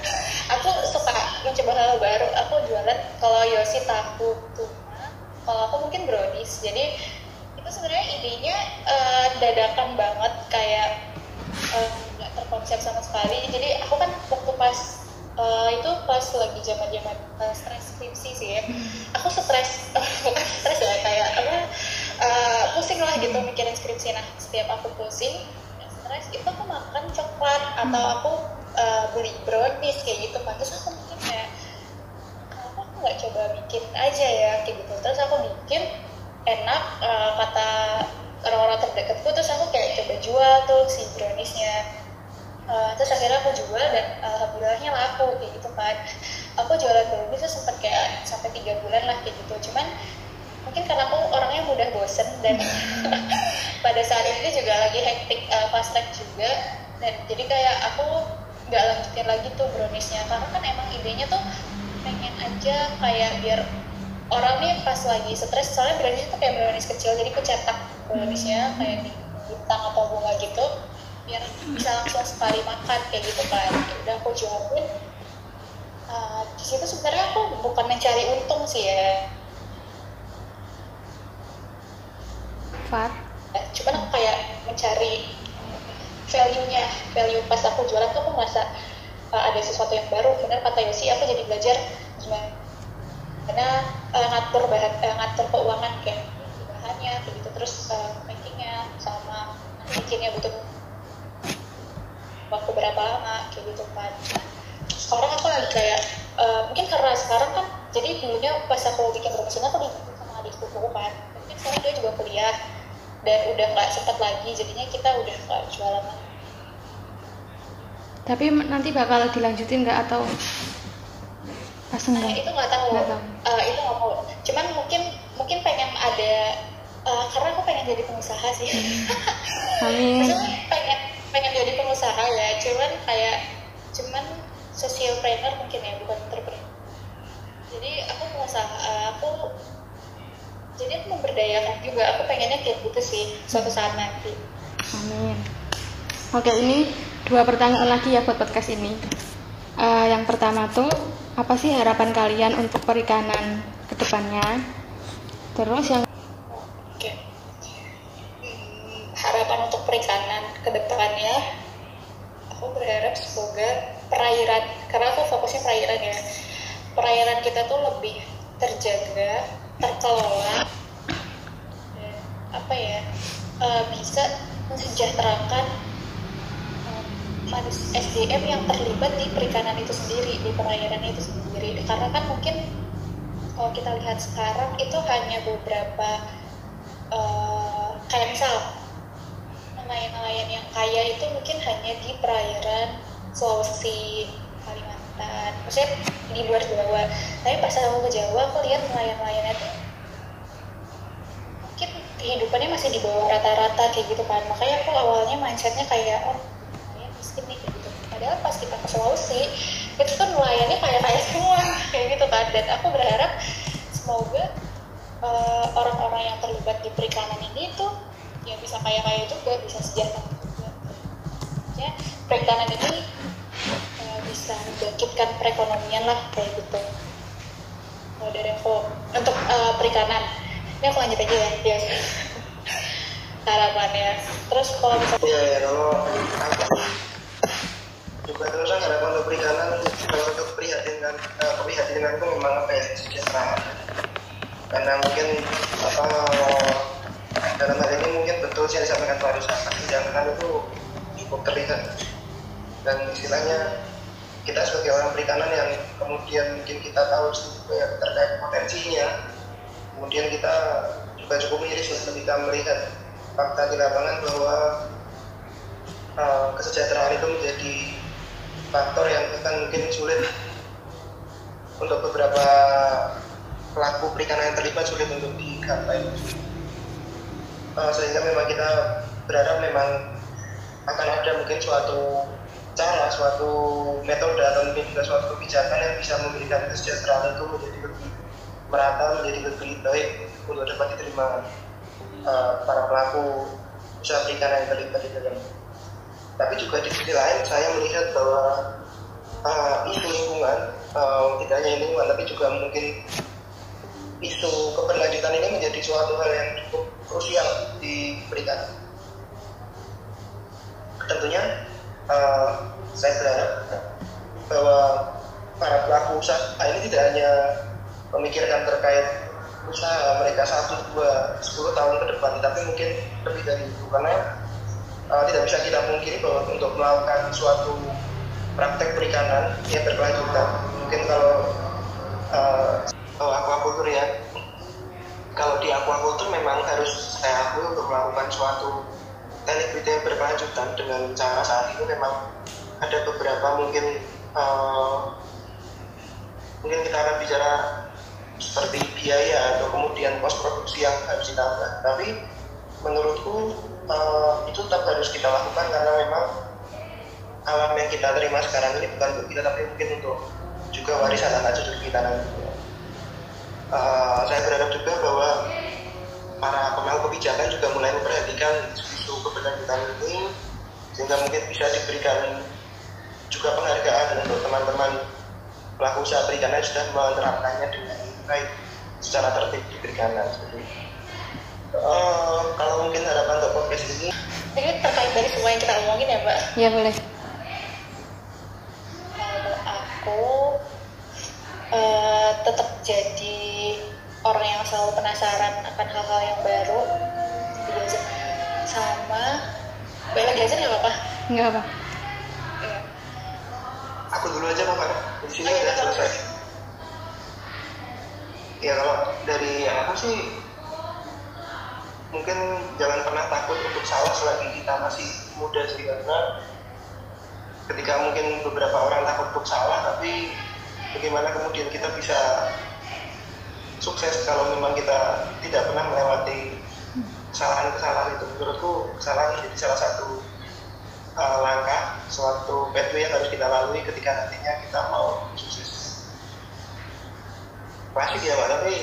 Aku suka mencoba hal baru. Aku jualan kalau Yosi tahu tuna kalau aku mungkin brownies. Jadi itu sebenarnya idenya uh, dadakan banget. Kayak nggak uh, terkonsep sama sekali. Jadi aku kan waktu pas uh, itu pas lagi zaman zaman uh, stres skripsi sih ya. Aku stres bukan stres ya kayak apa uh, pusing lah gitu mikirin skripsi. Nah setiap aku pusing stres itu aku makan coklat atau aku uh, beli brownies kayak gitu. Kan terus aku mikir kayak kenapa aku nggak coba bikin aja ya? Kayak gitu. Terus aku bikin enak uh, kata orang-orang terdekatku terus aku kayak coba jual tuh si browniesnya Uh, terus akhirnya aku jual dan uh, alhamdulillahnya laku kayak gitu kan aku jualan brownies tuh sempat kayak sampai tiga bulan lah kayak gitu. Cuman mungkin karena aku orangnya mudah bosen dan pada saat ini juga lagi hektik uh, fast track juga. Dan jadi kayak aku nggak lanjutin lagi tuh browniesnya. Karena kan emang idenya tuh pengen aja kayak biar orang nih pas lagi stres soalnya brownies itu kayak brownies kecil jadi aku cetak browniesnya kayak di bintang atau bunga gitu biar bisa langsung sekali makan kayak gitu kan udah aku jualin uh, di situ sebenarnya aku bukan mencari untung sih ya. Far ya, cuman aku kayak mencari value-nya. Value pas aku jualan tuh aku merasa uh, ada sesuatu yang baru. Benar kata Yosi aku jadi belajar gimana karena uh, ngatur bahan uh, ngatur keuangan kayak bahannya kayak gitu. Terus uh, makingnya sama bikinnya butuh waktu berapa lama kayak gitu kan. Sekarang aku lagi kayak uh, mungkin karena sekarang kan jadi dulunya pas aku bikin profesional aku dibantu sama adik sepupu kan. Mungkin sekarang dia juga kuliah dan udah nggak sempat lagi jadinya kita udah nggak jualan lagi. Tapi nanti bakal dilanjutin nggak atau pas nah, enggak? itu nggak tahu, Nggak tahu. Uh, itu nggak mau cuman mungkin mungkin pengen ada uh, karena aku pengen jadi pengusaha sih. Amin. Maksudnya pengen pengen jadi pengusaha ya cuman kayak cuman social planner mungkin ya bukan entrepreneur jadi aku pengusaha uh, aku jadi aku memberdayakan juga aku pengennya kayak gitu sih suatu saat nanti Amin. Oke, ini dua pertanyaan lagi ya buat podcast ini. Eh, yang pertama tuh, apa sih harapan kalian untuk perikanan ke depannya? Terus yang Oke. Hmm, harapan untuk perikanan ke depannya, aku berharap semoga perairan, karena aku fokusnya perairan ya, perairan kita tuh lebih terjaga, terkelola, apa ya, eh, bisa mensejahterakan eh, manus- SDM yang terlibat di perikanan itu sendiri, di perairan itu sendiri. Karena kan mungkin kalau kita lihat sekarang itu hanya beberapa eh, kayak misal nelayan-nelayan yang kaya itu mungkin hanya di perairan Sulawesi, Kalimantan, maksudnya di luar Jawa. Tapi pas aku ke Jawa, aku lihat nelayan-nelayannya tuh mungkin kehidupannya masih di bawah rata-rata kayak gitu kan. Makanya aku awalnya mindsetnya kayak oh nelayan miskin nih gitu. Padahal pas kita ke Sulawesi itu tuh nelayannya kaya-kaya semua kayak gitu kan. Dan aku berharap semoga eh, orang-orang yang terlibat di perikanan ini tuh ya bisa kaya-kaya juga, bisa sejahtera juga. Ya, perikanan ini eh, bisa membangkitkan perekonomian lah kayak gitu. Kalau dari aku untuk eh, perikanan. ini aku lanjut aja ya yes. harapannya terus kalau misalnya Iya ya kalau juga terus kan harapan untuk perikanan kalau untuk prihatin uh, keprihatinan itu memang apa ya karena mungkin apa dalam hal ini mungkin betul sih yang disampaikan Pak Rusa kesenjangan itu cukup terlihat. Dan istilahnya kita sebagai orang perikanan yang kemudian mungkin kita tahu ya, terkait potensinya kemudian kita juga cukup miris ketika melihat fakta di lapangan bahwa uh, kesejahteraan itu menjadi faktor yang akan mungkin sulit untuk beberapa pelaku perikanan yang terlibat sulit untuk digapai uh, sehingga memang kita berharap memang akan ada mungkin suatu cara, suatu metode atau mungkin juga suatu kebijakan yang bisa memberikan kesejahteraan itu menjadi lebih merata, menjadi lebih baik untuk dapat diterima uh, para pelaku usaha perikanan yang terlibat di dalam. Tapi juga di sisi lain saya melihat bahwa uh, isu lingkungan uh, tidak hanya lingkungan tapi juga mungkin isu keberlanjutan ini menjadi suatu hal yang cukup krusial di perikanan. Tentunya uh, saya berharap bahwa para pelaku usaha ini tidak hanya memikirkan terkait usaha mereka satu dua sepuluh tahun ke depan, tapi mungkin lebih dari itu karena uh, tidak bisa kita mungkiri bahwa untuk melakukan suatu praktek perikanan yang berkelanjutan, mungkin kalau uh, oh, aquaculture ya, kalau di aquaculture memang harus saya akui untuk melakukan suatu teknik budidaya berkelanjutan dengan cara saat ini memang ada beberapa mungkin uh, mungkin kita akan bicara seperti biaya atau kemudian kos produksi yang harus ditambah. Tapi menurutku uh, itu tetap harus kita lakukan karena memang alam yang kita terima sekarang ini bukan untuk kita tapi mungkin untuk juga warisan anak cucu kita nanti uh, saya berharap juga bahwa para pemangku kebijakan juga mulai memperhatikan isu keberlanjutan ini sehingga mungkin bisa diberikan juga penghargaan untuk teman-teman pelaku usaha perikanan sudah menerapkannya dengan baik secara tertib di perikanan. Uh, kalau mungkin harapan untuk podcast ini? Ini terkait dari semua yang kita omongin ya mbak? Ya boleh. Kalau aku uh, tetap jadi orang yang selalu penasaran akan hal-hal yang baru sama boleh belajar nggak apa-apa? Nggak apa. Iya. aku dulu aja mau di sini Oh, udah selesai. Ya kalau dari aku sih mungkin jangan pernah takut untuk salah selagi kita masih muda sih karena ketika mungkin beberapa orang takut untuk salah tapi bagaimana kemudian kita bisa sukses kalau memang kita tidak pernah melewati kesalahan-kesalahan itu menurutku kesalahan jadi salah satu uh, langkah suatu pathway yang harus kita lalui ketika nantinya kita mau sukses klasik ya mbak tapi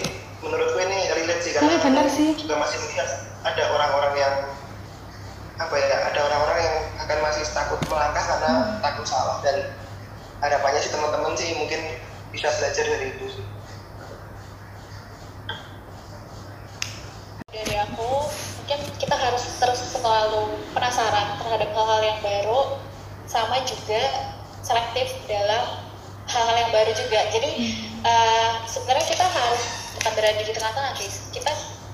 menurutku ini relate sih karena benar sih. juga masih melihat ada orang-orang yang apa ya ada orang-orang yang akan masih takut melangkah karena Hmm. takut salah dan harapannya sih teman-teman sih mungkin bisa belajar dari itu sih dari aku mungkin kita harus terus selalu penasaran terhadap hal-hal yang baru sama juga selektif dalam hal-hal yang baru juga. Jadi eh, sebenarnya kita harus bukan berada di tengah-tengah guys. Kita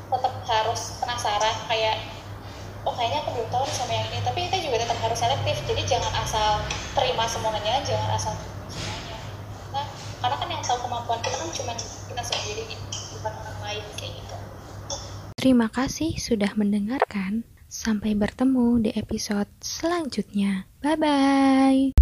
tetap harus penasaran kayak oh kayaknya aku belum tahu sama yang ini. Tapi kita juga tetap harus selektif. Jadi jangan asal terima semuanya jangan asal terima semuanya. Nah, karena kan yang tahu kemampuan kita kan cuma kita sendiri bukan orang lain kayak gitu Terima kasih sudah mendengarkan. Sampai bertemu di episode selanjutnya. Bye bye.